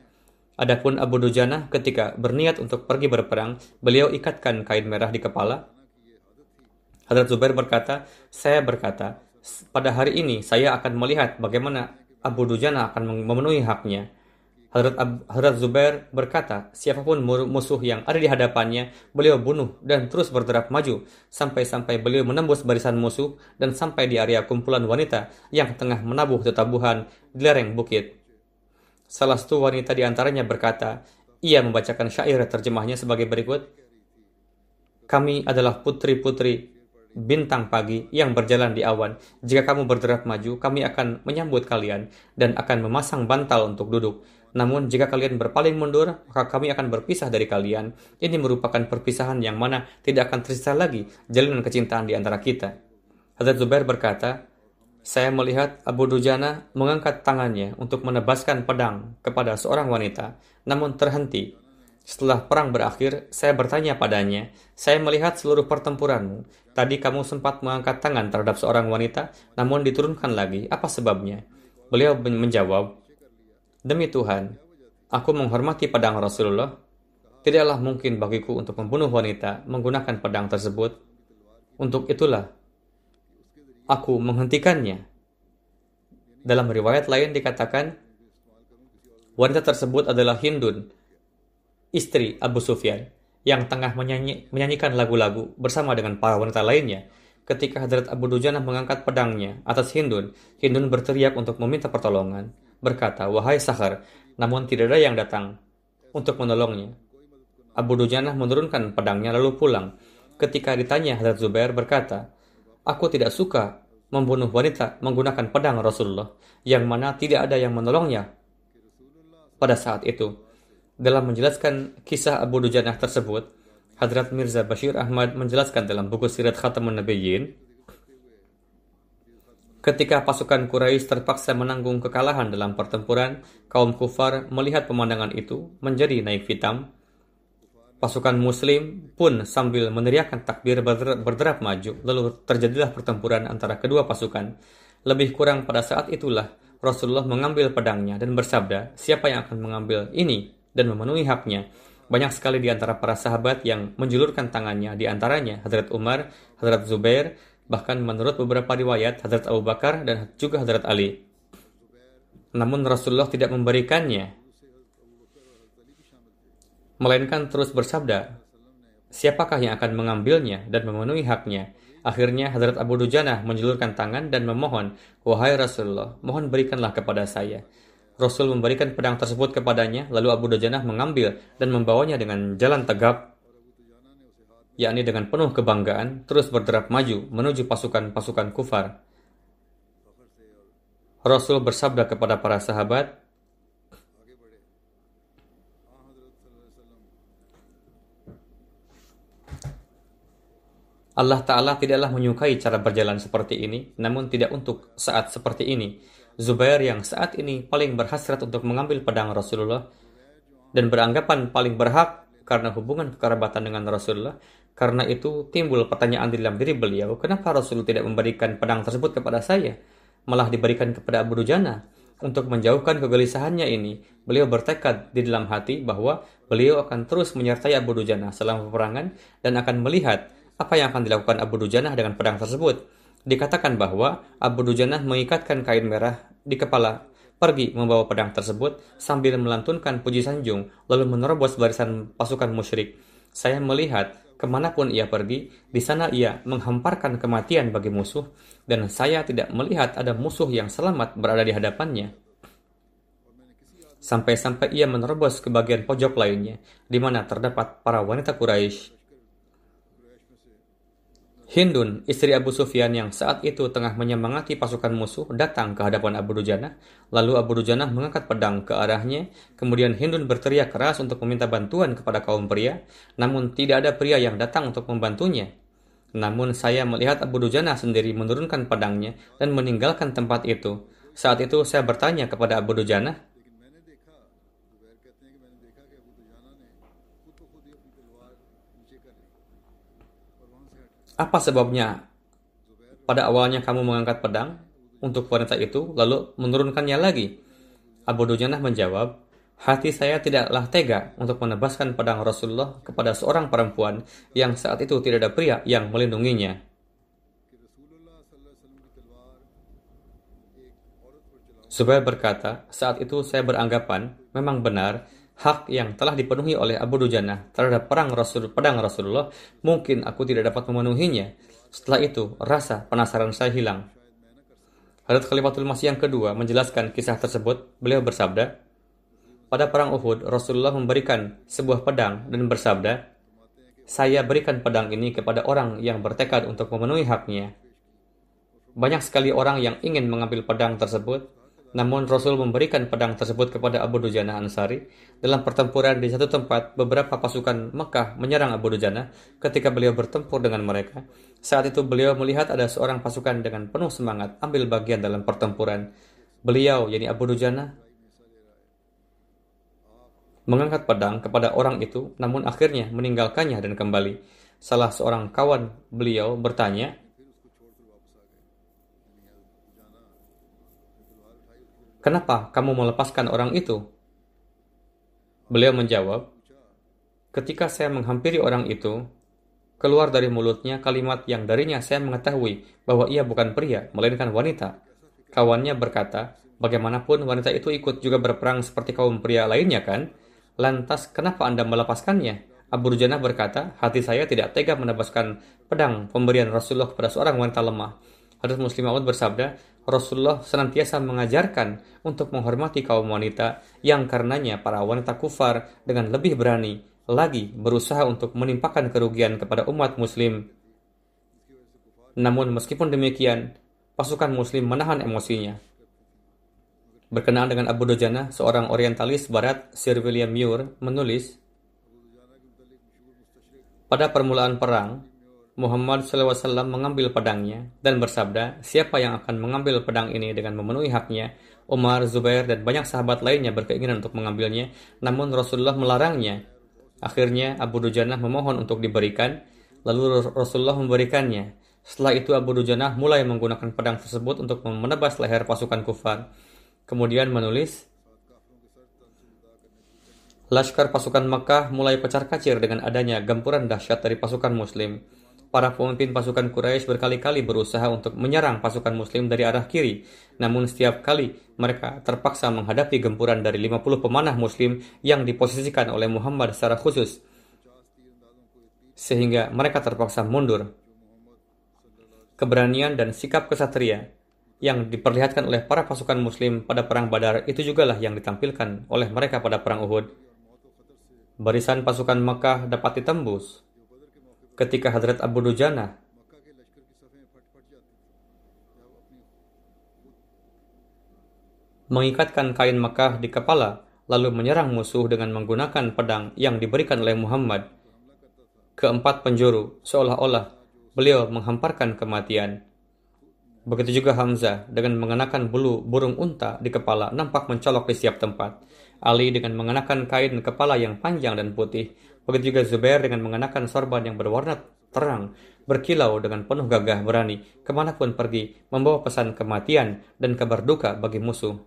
Adapun Abu Dujana ketika berniat untuk pergi berperang, beliau ikatkan kain merah di kepala. Hadrat Zubair berkata, saya berkata, pada hari ini saya akan melihat bagaimana Abu Dujana akan memenuhi haknya. Hadrat, Ab Hadrat Zubair berkata, siapa pun musuh yang ada di hadapannya, beliau bunuh dan terus bergerak maju sampai-sampai beliau menembus barisan musuh dan sampai di area kumpulan wanita yang tengah menabuh tetabuhan di lereng bukit. Salah satu wanita di antaranya berkata, ia membacakan syair terjemahnya sebagai berikut. Kami adalah putri-putri bintang pagi yang berjalan di awan. Jika kamu bergerak maju, kami akan menyambut kalian dan akan memasang bantal untuk duduk. Namun jika kalian berpaling mundur, maka kami akan berpisah dari kalian. Ini merupakan perpisahan yang mana tidak akan tersisa lagi jalinan kecintaan di antara kita. Hazrat Zubair berkata, saya melihat Abu Dujana mengangkat tangannya untuk menebaskan pedang kepada seorang wanita, namun terhenti. Setelah perang berakhir, saya bertanya padanya, saya melihat seluruh pertempuranmu. Tadi kamu sempat mengangkat tangan terhadap seorang wanita, namun diturunkan lagi. Apa sebabnya? Beliau menjawab, Demi Tuhan, aku menghormati pedang Rasulullah. Tidaklah mungkin bagiku untuk membunuh wanita menggunakan pedang tersebut. Untuk itulah aku menghentikannya. Dalam riwayat lain dikatakan, wanita tersebut adalah Hindun, istri Abu Sufyan, yang tengah menyanyi, menyanyikan lagu-lagu bersama dengan para wanita lainnya. Ketika Hadrat Abu Dujana mengangkat pedangnya atas Hindun, Hindun berteriak untuk meminta pertolongan. Berkata, Wahai Sahar, namun tidak ada yang datang untuk menolongnya. Abu Dujana menurunkan pedangnya lalu pulang. Ketika ditanya Hadrat Zubair berkata, Aku tidak suka membunuh wanita menggunakan pedang Rasulullah, yang mana tidak ada yang menolongnya pada saat itu. Dalam menjelaskan kisah Abu Dujanah tersebut, Hadrat Mirza Bashir Ahmad menjelaskan dalam buku Sirat Khatamun Nabiyyin, Ketika pasukan Quraisy terpaksa menanggung kekalahan dalam pertempuran, kaum kufar melihat pemandangan itu menjadi naik hitam. Pasukan muslim pun sambil meneriakkan takbir berderap maju, lalu terjadilah pertempuran antara kedua pasukan. Lebih kurang pada saat itulah Rasulullah mengambil pedangnya dan bersabda, siapa yang akan mengambil ini dan memenuhi haknya. Banyak sekali di antara para sahabat yang menjulurkan tangannya, di antaranya Hadrat Umar, Hadrat Zubair, Bahkan menurut beberapa riwayat, Hadrat Abu Bakar dan juga Hadrat Ali. Namun Rasulullah tidak memberikannya. Melainkan terus bersabda, siapakah yang akan mengambilnya dan memenuhi haknya? Akhirnya Hadrat Abu Dujanah menjulurkan tangan dan memohon, Wahai Rasulullah, mohon berikanlah kepada saya. Rasul memberikan pedang tersebut kepadanya, lalu Abu Dujanah mengambil dan membawanya dengan jalan tegap yakni dengan penuh kebanggaan, terus berderap maju menuju pasukan-pasukan kufar. Rasul bersabda kepada para sahabat, Allah Ta'ala tidaklah menyukai cara berjalan seperti ini, namun tidak untuk saat seperti ini. Zubair yang saat ini paling berhasrat untuk mengambil pedang Rasulullah dan beranggapan paling berhak karena hubungan kekerabatan dengan Rasulullah, karena itu timbul pertanyaan di dalam diri beliau, kenapa Rasul tidak memberikan pedang tersebut kepada saya, malah diberikan kepada Abu Dujana? Untuk menjauhkan kegelisahannya ini, beliau bertekad di dalam hati bahwa beliau akan terus menyertai Abu Dujana selama peperangan dan akan melihat apa yang akan dilakukan Abu Dujana dengan pedang tersebut. Dikatakan bahwa Abu Dujana mengikatkan kain merah di kepala pergi membawa pedang tersebut sambil melantunkan puji sanjung lalu menerobos barisan pasukan musyrik. Saya melihat Ke mana pun ia pergi, di sana ia menghamparkan kematian bagi musuh, dan saya tidak melihat ada musuh yang selamat berada di hadapannya. Sampai-sampai ia menerobos ke bagian pojok lainnya, di mana terdapat para wanita Quraisy Hindun, istri Abu Sufyan yang saat itu tengah menyemangati pasukan musuh, datang ke hadapan Abu Dujana. Lalu Abu Dujana mengangkat pedang ke arahnya. Kemudian Hindun berteriak keras untuk meminta bantuan kepada kaum pria. Namun tidak ada pria yang datang untuk membantunya. Namun saya melihat Abu Dujana sendiri menurunkan pedangnya dan meninggalkan tempat itu. Saat itu saya bertanya kepada Abu Dujana, Apa sebabnya pada awalnya kamu mengangkat pedang untuk wanita itu, lalu menurunkannya lagi? Abu Dujanah menjawab, Hati saya tidaklah tega untuk menebaskan pedang Rasulullah kepada seorang perempuan yang saat itu tidak ada pria yang melindunginya. Zubair berkata, saat itu saya beranggapan memang benar hak yang telah dipenuhi oleh Abu Dujana terhadap perang Rasul pedang Rasulullah, mungkin aku tidak dapat memenuhinya. Setelah itu, rasa penasaran saya hilang. Hadrat Khalifatul Masih yang kedua menjelaskan kisah tersebut. Beliau bersabda, pada perang Uhud, Rasulullah memberikan sebuah pedang dan bersabda, saya berikan pedang ini kepada orang yang bertekad untuk memenuhi haknya. Banyak sekali orang yang ingin mengambil pedang tersebut, namun Rasul memberikan pedang tersebut kepada Abu Dujana Ansari. Dalam pertempuran di satu tempat, beberapa pasukan Mekah menyerang Abu Dujana ketika beliau bertempur dengan mereka. Saat itu beliau melihat ada seorang pasukan dengan penuh semangat ambil bagian dalam pertempuran. Beliau, yakni Abu Dujana, mengangkat pedang kepada orang itu, namun akhirnya meninggalkannya dan kembali. Salah seorang kawan beliau bertanya, Kenapa kamu melepaskan orang itu? Beliau menjawab, Ketika saya menghampiri orang itu, keluar dari mulutnya kalimat yang darinya saya mengetahui bahwa ia bukan pria, melainkan wanita. Kawannya berkata, bagaimanapun wanita itu ikut juga berperang seperti kaum pria lainnya kan? Lantas kenapa Anda melepaskannya? Abu Rujana berkata, hati saya tidak tega menebaskan pedang pemberian Rasulullah kepada seorang wanita lemah. Hadis Muslim Ahmad bersabda, Rasulullah senantiasa mengajarkan untuk menghormati kaum wanita yang karenanya para wanita kufar dengan lebih berani lagi berusaha untuk menimpakan kerugian kepada umat muslim. Namun meskipun demikian, pasukan muslim menahan emosinya. Berkenaan dengan Abu Dujana, seorang orientalis barat Sir William Muir menulis, pada permulaan perang, Muhammad SAW mengambil pedangnya dan bersabda, siapa yang akan mengambil pedang ini dengan memenuhi haknya? Umar, Zubair, dan banyak sahabat lainnya berkeinginan untuk mengambilnya, namun Rasulullah melarangnya. Akhirnya Abu Dujanah memohon untuk diberikan, lalu Rasulullah memberikannya. Setelah itu Abu Dujanah mulai menggunakan pedang tersebut untuk menebas leher pasukan kufar. Kemudian menulis, Laskar pasukan Makkah mulai pecar kacir dengan adanya gempuran dahsyat dari pasukan muslim para pemimpin pasukan Quraisy berkali-kali berusaha untuk menyerang pasukan muslim dari arah kiri. Namun setiap kali mereka terpaksa menghadapi gempuran dari 50 pemanah muslim yang diposisikan oleh Muhammad secara khusus. Sehingga mereka terpaksa mundur. Keberanian dan sikap kesatria yang diperlihatkan oleh para pasukan muslim pada perang Badar itu jugalah yang ditampilkan oleh mereka pada perang Uhud. Barisan pasukan Makkah dapat ditembus ketika Hadrat Abu Dujana mengikatkan kain Mekah di kepala lalu menyerang musuh dengan menggunakan pedang yang diberikan oleh Muhammad. Keempat penjuru, seolah-olah beliau menghamparkan kematian. Begitu juga Hamzah dengan mengenakan bulu burung unta di kepala nampak mencolok di setiap tempat. Ali dengan mengenakan kain kepala yang panjang dan putih Begitu juga Zubair dengan mengenakan sorban yang berwarna terang, berkilau dengan penuh gagah berani, ke mana pun pergi, membawa pesan kematian dan kabar duka bagi musuh.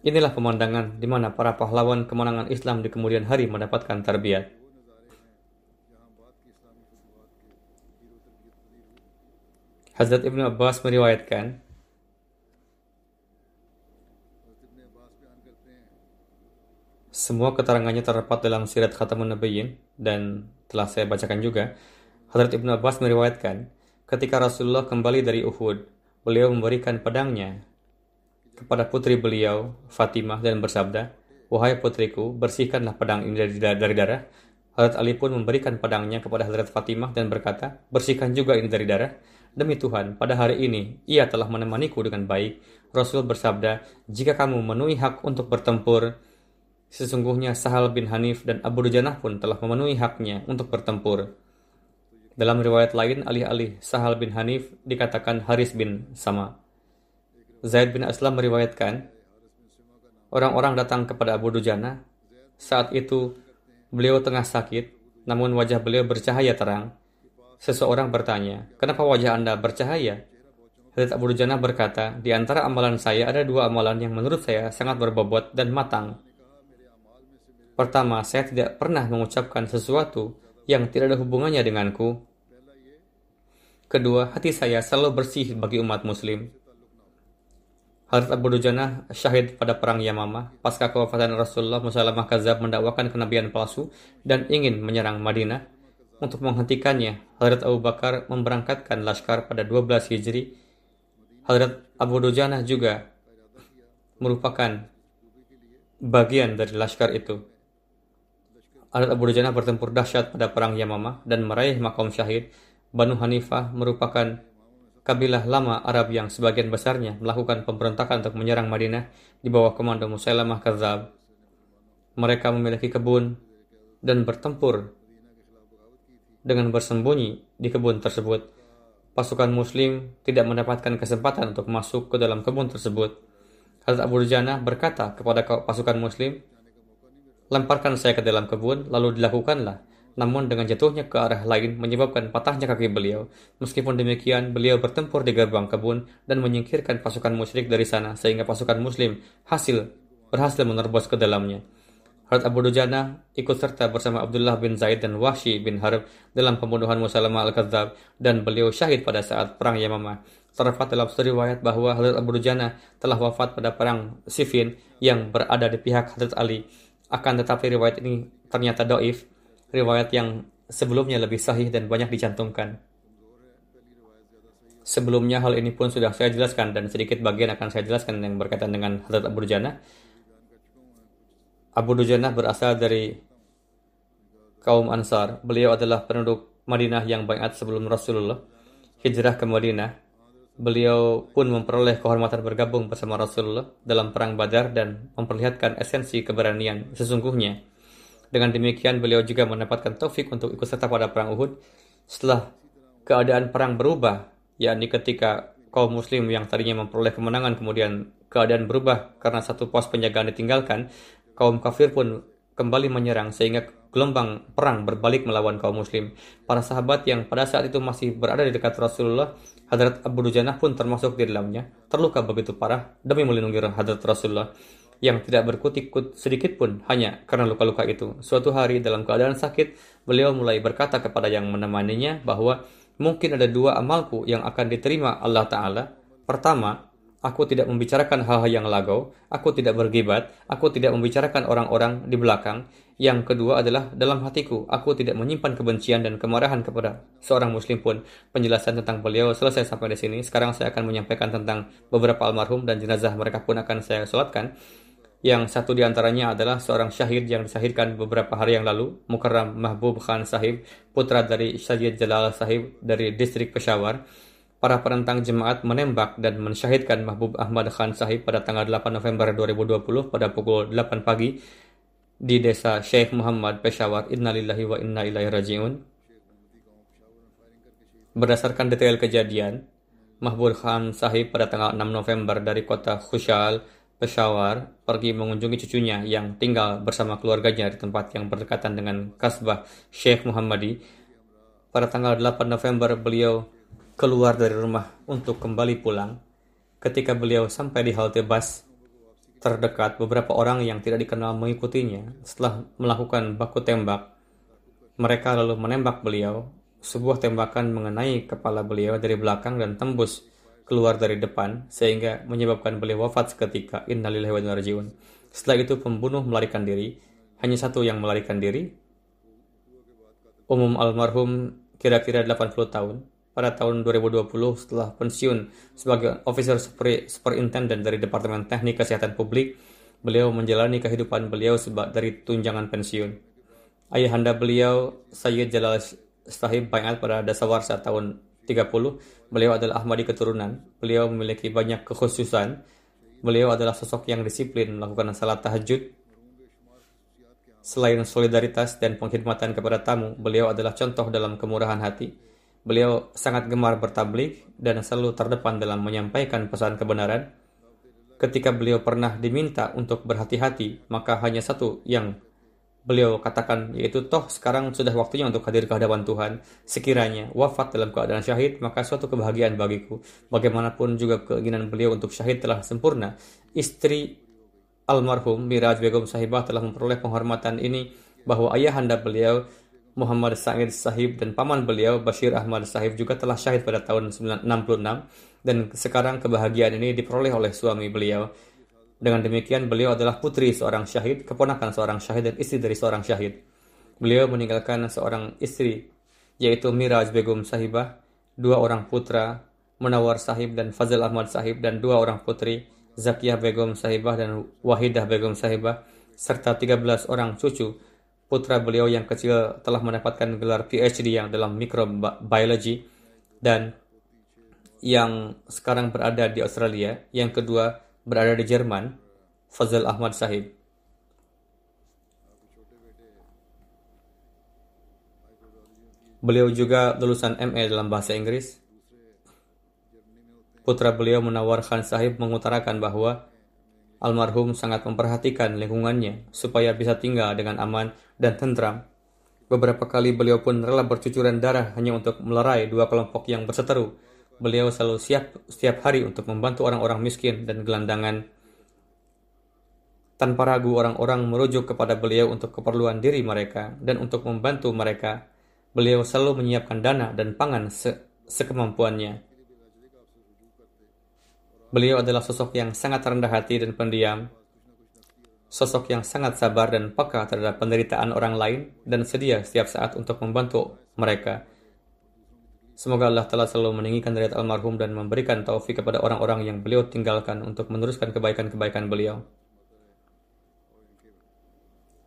Inilah pemandangan di mana para pahlawan kemenangan Islam di kemudian hari mendapatkan terbiat. Hazrat Ibnu Abbas meriwayatkan, Semua keterangannya terdapat dalam Sirat Khatamun Nabiyyin dan telah saya bacakan juga. Hadrat Ibnu Abbas meriwayatkan, ketika Rasulullah kembali dari Uhud, beliau memberikan pedangnya kepada putri beliau, Fatimah, dan bersabda, Wahai putriku, bersihkanlah pedang ini dari, dari darah. Hadrat Ali pun memberikan pedangnya kepada Hadrat Fatimah dan berkata, bersihkan juga ini dari darah. Demi Tuhan, pada hari ini, ia telah menemaniku dengan baik. Rasul bersabda, jika kamu memenuhi hak untuk bertempur, Sesungguhnya Sahal bin Hanif dan Abu Dujanah pun telah memenuhi haknya untuk bertempur. Dalam riwayat lain, alih-alih Sahal bin Hanif dikatakan Haris bin Sama. Zaid bin Aslam meriwayatkan, orang-orang datang kepada Abu Dujana. Saat itu, beliau tengah sakit, namun wajah beliau bercahaya terang. Seseorang bertanya, kenapa wajah Anda bercahaya? Hadrat Abu Dujana berkata, di antara amalan saya ada dua amalan yang menurut saya sangat berbobot dan matang. Pertama, saya tidak pernah mengucapkan sesuatu yang tidak ada hubungannya denganku. Kedua, hati saya selalu bersih bagi umat muslim. Hadrat Abu Dujana syahid pada perang Yamamah pasca kewafatan Rasulullah Musallamah Kazab mendakwakan kenabian palsu dan ingin menyerang Madinah. Untuk menghentikannya, Hadrat Abu Bakar memberangkatkan laskar pada 12 Hijri. Hadrat Abu Dujana juga merupakan bagian dari laskar itu. Adat Abu Dujana bertempur dahsyat pada perang Yamamah dan meraih makom syahid. Banu Hanifah merupakan kabilah lama Arab yang sebagian besarnya melakukan pemberontakan untuk menyerang Madinah di bawah komando Musailamah Kazab. Mereka memiliki kebun dan bertempur dengan bersembunyi di kebun tersebut. Pasukan Muslim tidak mendapatkan kesempatan untuk masuk ke dalam kebun tersebut. Hazrat Abu Dujana berkata kepada pasukan Muslim, Lemparkan saya ke dalam kebun, lalu dilakukanlah. Namun dengan jatuhnya ke arah lain menyebabkan patahnya kaki beliau. Meskipun demikian, beliau bertempur di gerbang kebun dan menyingkirkan pasukan musyrik dari sana sehingga pasukan muslim hasil berhasil menerobos ke dalamnya. Harut Abu Dujana ikut serta bersama Abdullah bin Zaid dan Wahsy bin Harb dalam pembunuhan Musalamah al-Kadzab dan beliau syahid pada saat perang Yamamah. Terdapat dalam riwayat bahwa Harut Abu Dujana telah wafat pada perang Siffin yang berada di pihak Hadrat Ali akan tetapi riwayat ini ternyata doif, riwayat yang sebelumnya lebih sahih dan banyak dicantumkan. Sebelumnya hal ini pun sudah saya jelaskan dan sedikit bagian akan saya jelaskan yang berkaitan dengan Hadrat Abu Dujana. Abu Dujana berasal dari kaum Ansar. Beliau adalah penduduk Madinah yang banyak sebelum Rasulullah hijrah ke Madinah beliau pun memperoleh kehormatan bergabung bersama Rasulullah dalam perang Badar dan memperlihatkan esensi keberanian sesungguhnya. Dengan demikian beliau juga mendapatkan taufik untuk ikut serta pada perang Uhud setelah keadaan perang berubah, yakni ketika kaum muslim yang tadinya memperoleh kemenangan kemudian keadaan berubah karena satu pos penjagaan ditinggalkan, kaum kafir pun kembali menyerang sehingga gelombang perang berbalik melawan kaum muslim. Para sahabat yang pada saat itu masih berada di dekat Rasulullah, Hadrat Abu Dujanah pun termasuk di dalamnya, terluka begitu parah demi melindungi Hadrat Rasulullah yang tidak berkutik-kut sedikit pun hanya karena luka-luka itu. Suatu hari dalam keadaan sakit, beliau mulai berkata kepada yang menemaninya bahwa mungkin ada dua amalku yang akan diterima Allah Ta'ala. Pertama, Aku tidak membicarakan hal-hal yang lagau, aku tidak bergibat, aku tidak membicarakan orang-orang di belakang. Yang kedua adalah dalam hatiku, aku tidak menyimpan kebencian dan kemarahan kepada seorang muslim pun. Penjelasan tentang beliau selesai sampai di sini. Sekarang saya akan menyampaikan tentang beberapa almarhum dan jenazah mereka pun akan saya sholatkan. Yang satu di antaranya adalah seorang syahid yang disahidkan beberapa hari yang lalu, Mukarram Mahbub Khan Sahib, putra dari Syahid Jalal Sahib dari distrik Peshawar para penentang jemaat menembak dan mensyahidkan Mahbub Ahmad Khan Sahib pada tanggal 8 November 2020 pada pukul 8 pagi di desa Sheikh Muhammad Peshawar. Innalillahi wa inna ilaihi raji'un. Berdasarkan detail kejadian, Mahbub Khan Sahib pada tanggal 6 November dari kota Khushal, Peshawar, pergi mengunjungi cucunya yang tinggal bersama keluarganya di tempat yang berdekatan dengan kasbah Sheikh Muhammadi. Pada tanggal 8 November, beliau keluar dari rumah untuk kembali pulang. Ketika beliau sampai di halte bus terdekat, beberapa orang yang tidak dikenal mengikutinya. Setelah melakukan baku tembak, mereka lalu menembak beliau. Sebuah tembakan mengenai kepala beliau dari belakang dan tembus keluar dari depan sehingga menyebabkan beliau wafat seketika. Innalillahi wa inna Setelah itu pembunuh melarikan diri. Hanya satu yang melarikan diri. Umum almarhum kira-kira 80 tahun pada tahun 2020 setelah pensiun sebagai officer superintendent dari Departemen Teknik Kesehatan Publik, beliau menjalani kehidupan beliau dari tunjangan pensiun. Ayahanda beliau, Sayyid Jalal Sahib Bayat pada Dasawarsa tahun 30, beliau adalah Ahmadi keturunan. Beliau memiliki banyak kekhususan. Beliau adalah sosok yang disiplin melakukan salat tahajud. Selain solidaritas dan pengkhidmatan kepada tamu, beliau adalah contoh dalam kemurahan hati Beliau sangat gemar bertablik dan selalu terdepan dalam menyampaikan pesan kebenaran. Ketika beliau pernah diminta untuk berhati-hati, maka hanya satu yang beliau katakan yaitu toh sekarang sudah waktunya untuk hadir ke hadapan Tuhan. Sekiranya wafat dalam keadaan syahid, maka suatu kebahagiaan bagiku. Bagaimanapun juga keinginan beliau untuk syahid telah sempurna. Istri almarhum Miraj Begum Sahibah telah memperoleh penghormatan ini bahwa ayahanda beliau Muhammad Sa'id Sahib dan paman beliau Bashir Ahmad Sahib juga telah syahid pada tahun 1966 dan sekarang kebahagiaan ini diperoleh oleh suami beliau. Dengan demikian beliau adalah putri seorang syahid, keponakan seorang syahid dan istri dari seorang syahid. Beliau meninggalkan seorang istri yaitu Miraj Begum Sahibah, dua orang putra Munawar Sahib dan Fazil Ahmad Sahib dan dua orang putri Zakiyah Begum Sahibah dan Wahidah Begum Sahibah serta 13 orang cucu putra beliau yang kecil telah mendapatkan gelar PhD yang dalam microbiology dan yang sekarang berada di Australia, yang kedua berada di Jerman, Fazal Ahmad Sahib. Beliau juga lulusan MA dalam bahasa Inggris. Putra beliau Munawar Khan Sahib mengutarakan bahwa Almarhum sangat memperhatikan lingkungannya supaya bisa tinggal dengan aman dan tentram. Beberapa kali beliau pun rela bercucuran darah hanya untuk melerai dua kelompok yang berseteru. Beliau selalu siap setiap hari untuk membantu orang-orang miskin dan gelandangan. Tanpa ragu orang-orang merujuk kepada beliau untuk keperluan diri mereka dan untuk membantu mereka. Beliau selalu menyiapkan dana dan pangan se sekemampuannya. Beliau adalah sosok yang sangat rendah hati dan pendiam, sosok yang sangat sabar dan peka terhadap penderitaan orang lain dan sedia setiap saat untuk membantu mereka. Semoga Allah telah selalu meninggikan derajat almarhum dan memberikan taufik kepada orang-orang yang beliau tinggalkan untuk meneruskan kebaikan-kebaikan beliau.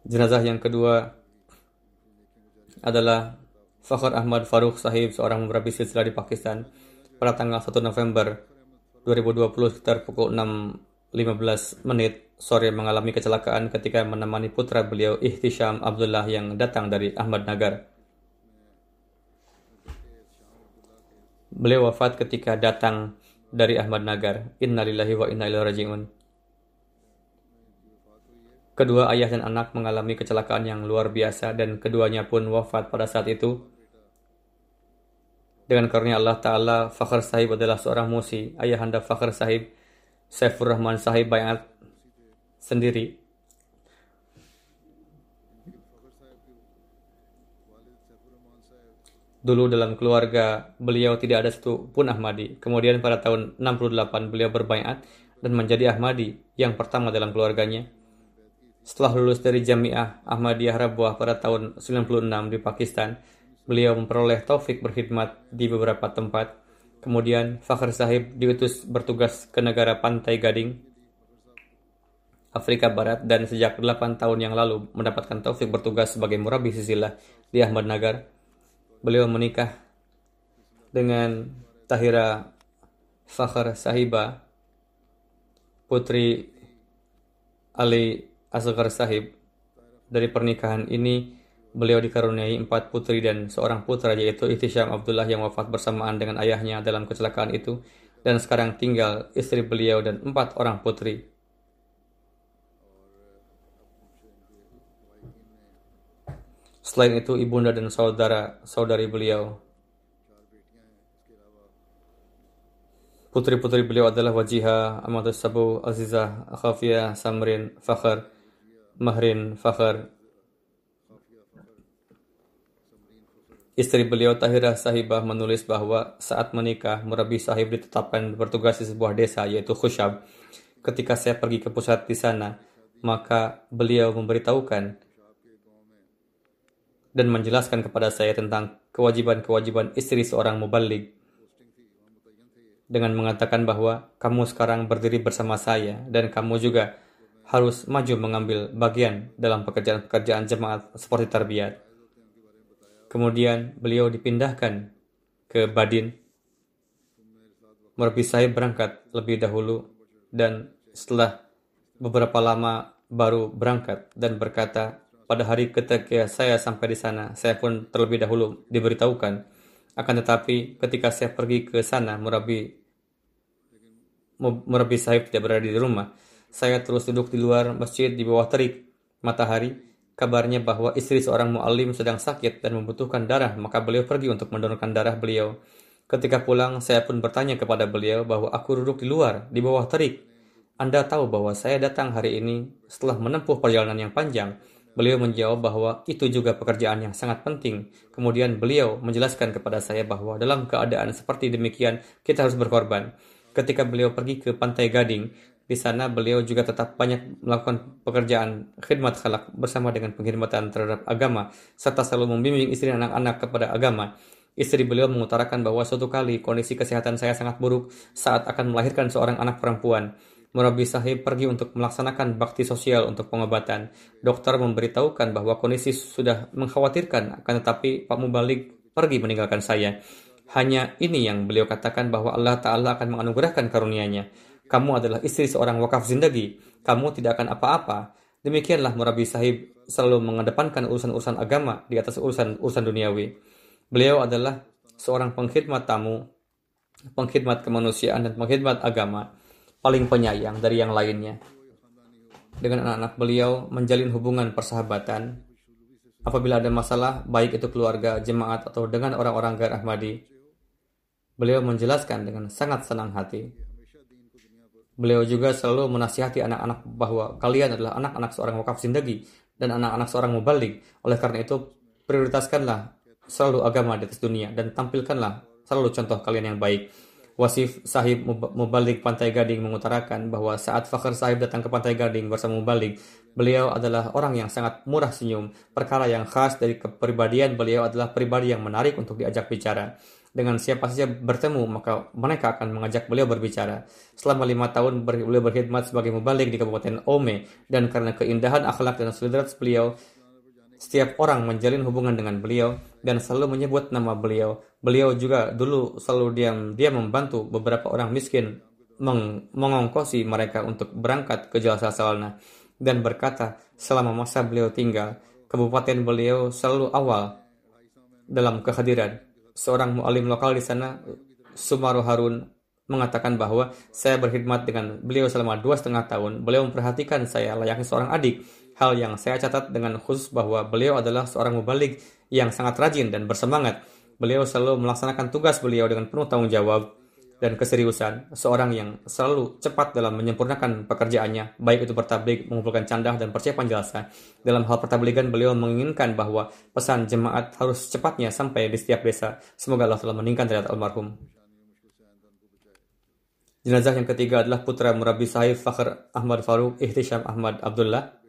Jenazah yang kedua adalah Fakhr Ahmad Farooq Sahib, seorang murabi silsilah di Pakistan. pada tanggal 1 November 2020 sekitar pukul 6.15 menit sore mengalami kecelakaan ketika menemani putra beliau Ihtisham Abdullah yang datang dari Ahmad Nagar. Beliau wafat ketika datang dari Ahmad Nagar. Innalillahi wa inna ilaihi raji'un. Kedua ayah dan anak mengalami kecelakaan yang luar biasa dan keduanya pun wafat pada saat itu. Dengan karunia Allah Ta'ala, Fakhr Sahib adalah seorang musi. Ayahanda Fakhr Sahib, Saifur Rahman Sahib Bayat sendiri Dulu dalam keluarga beliau tidak ada satu pun Ahmadi. Kemudian pada tahun 68 beliau berbayat dan menjadi Ahmadi yang pertama dalam keluarganya. Setelah lulus dari Jamiah Ahmadiyah Rabuah pada tahun 96 di Pakistan, beliau memperoleh taufik berkhidmat di beberapa tempat. Kemudian Fakhr Sahib diutus bertugas ke negara Pantai Gading, Afrika Barat dan sejak 8 tahun yang lalu mendapatkan taufik bertugas sebagai murabi sisilah di Ahmad Nagar beliau menikah dengan Tahira Fakhr Sahiba, putri Ali Asghar Sahib. Dari pernikahan ini, beliau dikaruniai empat putri dan seorang putra yaitu Ihtisham Abdullah yang wafat bersamaan dengan ayahnya dalam kecelakaan itu dan sekarang tinggal istri beliau dan empat orang putri. Selain itu, ibunda dan saudara saudari beliau. Putri-putri beliau adalah Wajiha, Ahmad Sabu, Azizah, Khafiyah, Samrin, Fakhr, Mahrin, Fakhr. Istri beliau Tahirah Sahibah menulis bahwa saat menikah, Murabi Sahib ditetapkan bertugas di sebuah desa yaitu Khushab. Ketika saya pergi ke pusat di sana, maka beliau memberitahukan dan menjelaskan kepada saya tentang kewajiban-kewajiban istri seorang mubalik dengan mengatakan bahwa kamu sekarang berdiri bersama saya dan kamu juga harus maju mengambil bagian dalam pekerjaan-pekerjaan jemaat seperti tarbiyat. Kemudian beliau dipindahkan ke Badin. Murabbi saya berangkat lebih dahulu dan setelah beberapa lama baru berangkat dan berkata, pada hari ketika saya sampai di sana, saya pun terlebih dahulu diberitahukan. Akan tetapi, ketika saya pergi ke sana, Murabi Murabi Sahib tidak berada di rumah. Saya terus duduk di luar masjid di bawah terik matahari. Kabarnya bahwa istri seorang mu'alim sedang sakit dan membutuhkan darah, maka beliau pergi untuk mendonorkan darah beliau. Ketika pulang, saya pun bertanya kepada beliau bahwa aku duduk di luar, di bawah terik. Anda tahu bahwa saya datang hari ini setelah menempuh perjalanan yang panjang. Beliau menjawab bahwa itu juga pekerjaan yang sangat penting. Kemudian beliau menjelaskan kepada saya bahwa dalam keadaan seperti demikian kita harus berkorban. Ketika beliau pergi ke Pantai Gading, di sana beliau juga tetap banyak melakukan pekerjaan khidmat khalak bersama dengan pengkhidmatan terhadap agama serta selalu membimbing istri dan anak-anak kepada agama. Istri beliau mengutarakan bahwa suatu kali kondisi kesehatan saya sangat buruk saat akan melahirkan seorang anak perempuan. Murabi Sahib pergi untuk melaksanakan bakti sosial untuk pengobatan. Dokter memberitahukan bahwa kondisi sudah mengkhawatirkan, akan tetapi Pak Mubalik pergi meninggalkan saya. Hanya ini yang beliau katakan bahwa Allah Ta'ala akan menganugerahkan karunia-Nya. Kamu adalah istri seorang wakaf zindagi. Kamu tidak akan apa-apa. Demikianlah Murabi Sahib selalu mengedepankan urusan-urusan agama di atas urusan-urusan duniawi. Beliau adalah seorang pengkhidmat tamu, pengkhidmat kemanusiaan dan pengkhidmat agama paling penyayang dari yang lainnya. Dengan anak-anak beliau menjalin hubungan persahabatan. Apabila ada masalah, baik itu keluarga, jemaat, atau dengan orang-orang Gair Ahmadi, beliau menjelaskan dengan sangat senang hati. Beliau juga selalu menasihati anak-anak bahwa kalian adalah anak-anak seorang wakaf sindagi dan anak-anak seorang mubalik. Oleh karena itu, prioritaskanlah selalu agama di atas dunia dan tampilkanlah selalu contoh kalian yang baik. Wasif Sahib Mubalik Pantai Gading mengutarakan bahwa saat Fakhr Sahib datang ke Pantai Gading bersama Mubalik, beliau adalah orang yang sangat murah senyum. Perkara yang khas dari kepribadian beliau adalah pribadi yang menarik untuk diajak bicara. Dengan siapa saja bertemu, maka mereka akan mengajak beliau berbicara. Selama lima tahun beliau berkhidmat sebagai mubalik di Kabupaten Ome, dan karena keindahan akhlak dan solidaritas beliau, setiap orang menjalin hubungan dengan beliau dan selalu menyebut nama beliau. Beliau juga dulu selalu diam dia membantu beberapa orang miskin meng mengongkosi mereka untuk berangkat ke Jalsa Salna dan berkata selama masa beliau tinggal kabupaten beliau selalu awal dalam kehadiran seorang mualim lokal di sana Sumaru Harun mengatakan bahwa saya berkhidmat dengan beliau selama dua setengah tahun. Beliau memperhatikan saya layaknya seorang adik. Hal yang saya catat dengan khusus bahwa beliau adalah seorang mubalik yang sangat rajin dan bersemangat. Beliau selalu melaksanakan tugas beliau dengan penuh tanggung jawab dan keseriusan. Seorang yang selalu cepat dalam menyempurnakan pekerjaannya, baik itu bertablik, mengumpulkan candah, dan persiapan jasa. Dalam hal pertabligan, beliau menginginkan bahwa pesan jemaat harus cepatnya sampai di setiap desa. Semoga Allah telah meningkatkan derajat almarhum. Jenazah yang ketiga adalah putra Murabi Sahib Fakhr Ahmad Faruk Ihtisham Ahmad Abdullah.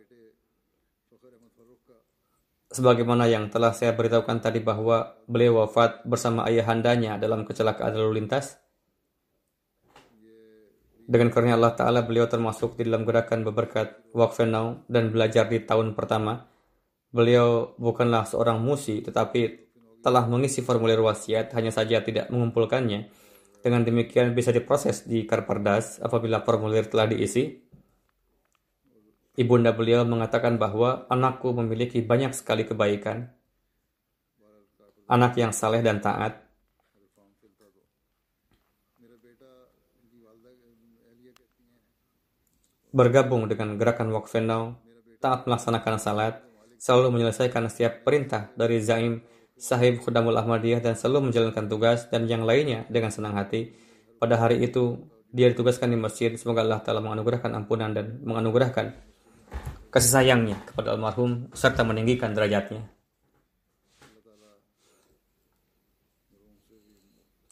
Sebagaimana yang telah saya beritahukan tadi bahwa beliau wafat bersama ayahandanya dalam kecelakaan lalu lintas. Dengan karunia Allah Ta'ala, beliau termasuk di dalam gerakan beberkat Wakfenau dan belajar di tahun pertama. Beliau bukanlah seorang musi, tetapi telah mengisi formulir wasiat, hanya saja tidak mengumpulkannya dengan demikian bisa diproses di Karpardas apabila formulir telah diisi. Ibunda beliau mengatakan bahwa anakku memiliki banyak sekali kebaikan. Anak yang saleh dan taat. Bergabung dengan gerakan Wakfenau, taat melaksanakan salat, selalu menyelesaikan setiap perintah dari Zaim sahib Khudamul Ahmadiyah dan selalu menjalankan tugas dan yang lainnya dengan senang hati. Pada hari itu, dia ditugaskan di masjid. Semoga Allah Ta'ala menganugerahkan ampunan dan menganugerahkan kasih sayangnya kepada almarhum serta meninggikan derajatnya.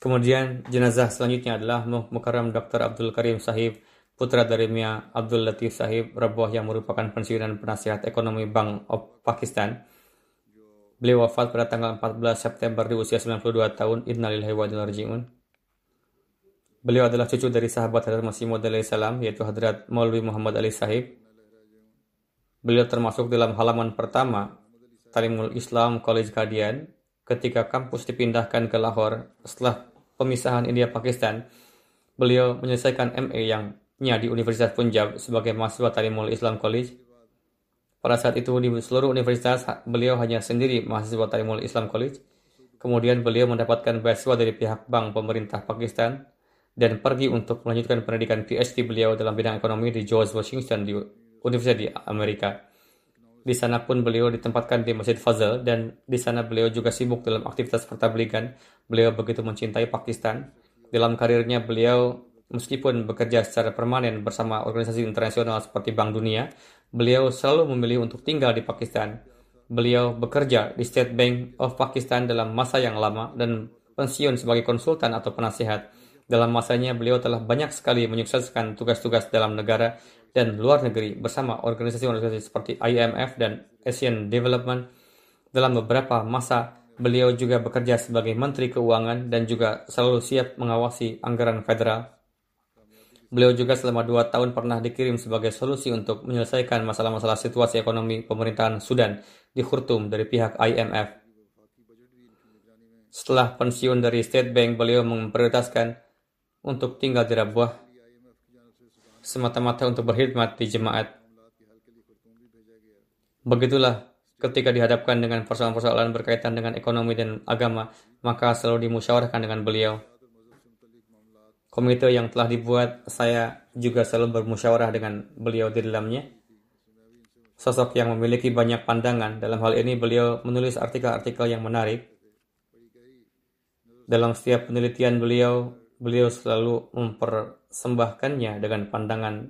Kemudian jenazah selanjutnya adalah Mukarram Dr. Abdul Karim Sahib, putra dari Mia Abdul Latif Sahib, Rabuah yang merupakan pensiunan penasihat ekonomi Bank of Pakistan. Beliau wafat pada tanggal 14 September di usia 92 tahun. Innalillahi wa inna Beliau adalah cucu dari sahabat Hadrat Masih Maud salam yaitu Hadrat Maulwi Muhammad Ali Sahib. Beliau termasuk dalam halaman pertama Talimul Islam College Guardian ketika kampus dipindahkan ke Lahore setelah pemisahan India Pakistan. Beliau menyelesaikan MA yang nya di Universitas Punjab sebagai mahasiswa Talimul Islam College pada saat itu di seluruh universitas beliau hanya sendiri mahasiswa Talimul Islam College. Kemudian beliau mendapatkan beasiswa dari pihak bank pemerintah Pakistan dan pergi untuk melanjutkan pendidikan PhD beliau dalam bidang ekonomi di George Washington di Universitas di Amerika. Di sana pun beliau ditempatkan di Masjid Fazal dan di sana beliau juga sibuk dalam aktivitas pertabligan. Beliau begitu mencintai Pakistan. Dalam karirnya beliau meskipun bekerja secara permanen bersama organisasi internasional seperti Bank Dunia, Beliau selalu memilih untuk tinggal di Pakistan. Beliau bekerja di State Bank of Pakistan dalam masa yang lama dan pensiun sebagai konsultan atau penasihat. Dalam masanya, beliau telah banyak sekali menyukseskan tugas-tugas dalam negara dan luar negeri bersama organisasi-organisasi seperti IMF dan Asian Development. Dalam beberapa masa, beliau juga bekerja sebagai Menteri Keuangan dan juga selalu siap mengawasi anggaran federal Beliau juga selama dua tahun pernah dikirim sebagai solusi untuk menyelesaikan masalah-masalah situasi ekonomi pemerintahan Sudan di Khartoum dari pihak IMF. Setelah pensiun dari State Bank, beliau memprioritaskan untuk tinggal di Rabuah semata-mata untuk berkhidmat di jemaat. Begitulah ketika dihadapkan dengan persoalan-persoalan berkaitan dengan ekonomi dan agama, maka selalu dimusyawarahkan dengan beliau komite yang telah dibuat, saya juga selalu bermusyawarah dengan beliau di dalamnya. Sosok yang memiliki banyak pandangan, dalam hal ini beliau menulis artikel-artikel yang menarik. Dalam setiap penelitian beliau, beliau selalu mempersembahkannya dengan pandangan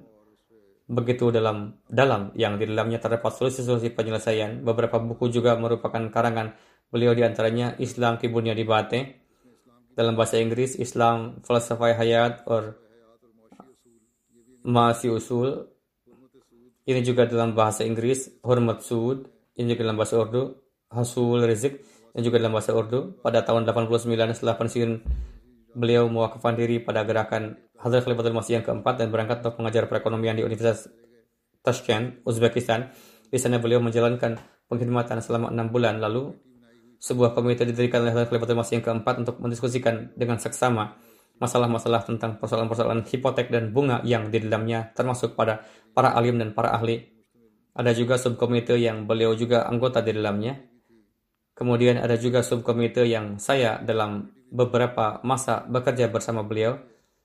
begitu dalam dalam yang di dalamnya terdapat solusi-solusi penyelesaian. Beberapa buku juga merupakan karangan. Beliau di antaranya Islam Kibunya di Bate, dalam bahasa Inggris Islam Falsafah Hayat or Masih Usul. Ini juga dalam bahasa Inggris Hormat Sud. Ini juga dalam bahasa Urdu Hasul Rizik. Ini juga dalam bahasa Urdu. Pada tahun 89 setelah pensiun beliau mewakafkan diri pada gerakan Hadrat Khalifatul Masih yang keempat dan berangkat untuk mengajar perekonomian di Universitas Tashkent, Uzbekistan. Di sana beliau menjalankan pengkhidmatan selama enam bulan lalu sebuah komite didirikan oleh Khalifatul Masih yang keempat untuk mendiskusikan dengan seksama masalah-masalah tentang persoalan-persoalan hipotek dan bunga yang di dalamnya termasuk pada para alim dan para ahli. Ada juga subkomite yang beliau juga anggota di dalamnya. Kemudian ada juga subkomite yang saya dalam beberapa masa bekerja bersama beliau.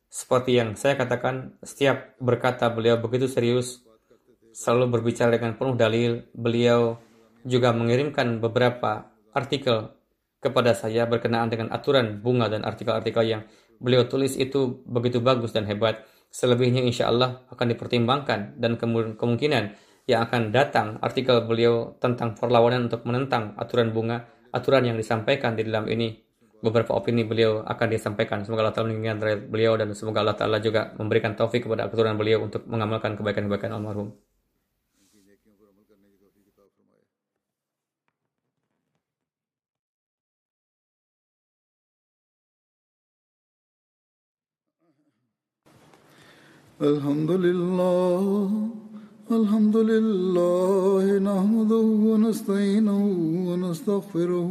Seperti yang saya katakan, setiap berkata beliau begitu serius, selalu berbicara dengan penuh dalil. Beliau juga mengirimkan beberapa artikel kepada saya berkenaan dengan aturan bunga dan artikel-artikel yang beliau tulis itu begitu bagus dan hebat. Selebihnya insya Allah akan dipertimbangkan dan kemungkinan yang akan datang artikel beliau tentang perlawanan untuk menentang aturan bunga, aturan yang disampaikan di dalam ini Beberapa opini beliau akan disampaikan. Semoga Allah Ta'ala mengingatkan beliau dan semoga Allah Ta'ala juga memberikan taufik kepada aturan beliau untuk mengamalkan kebaikan-kebaikan almarhum. الحمد لله الحمد لله نحمده ونستعينه ونستغفره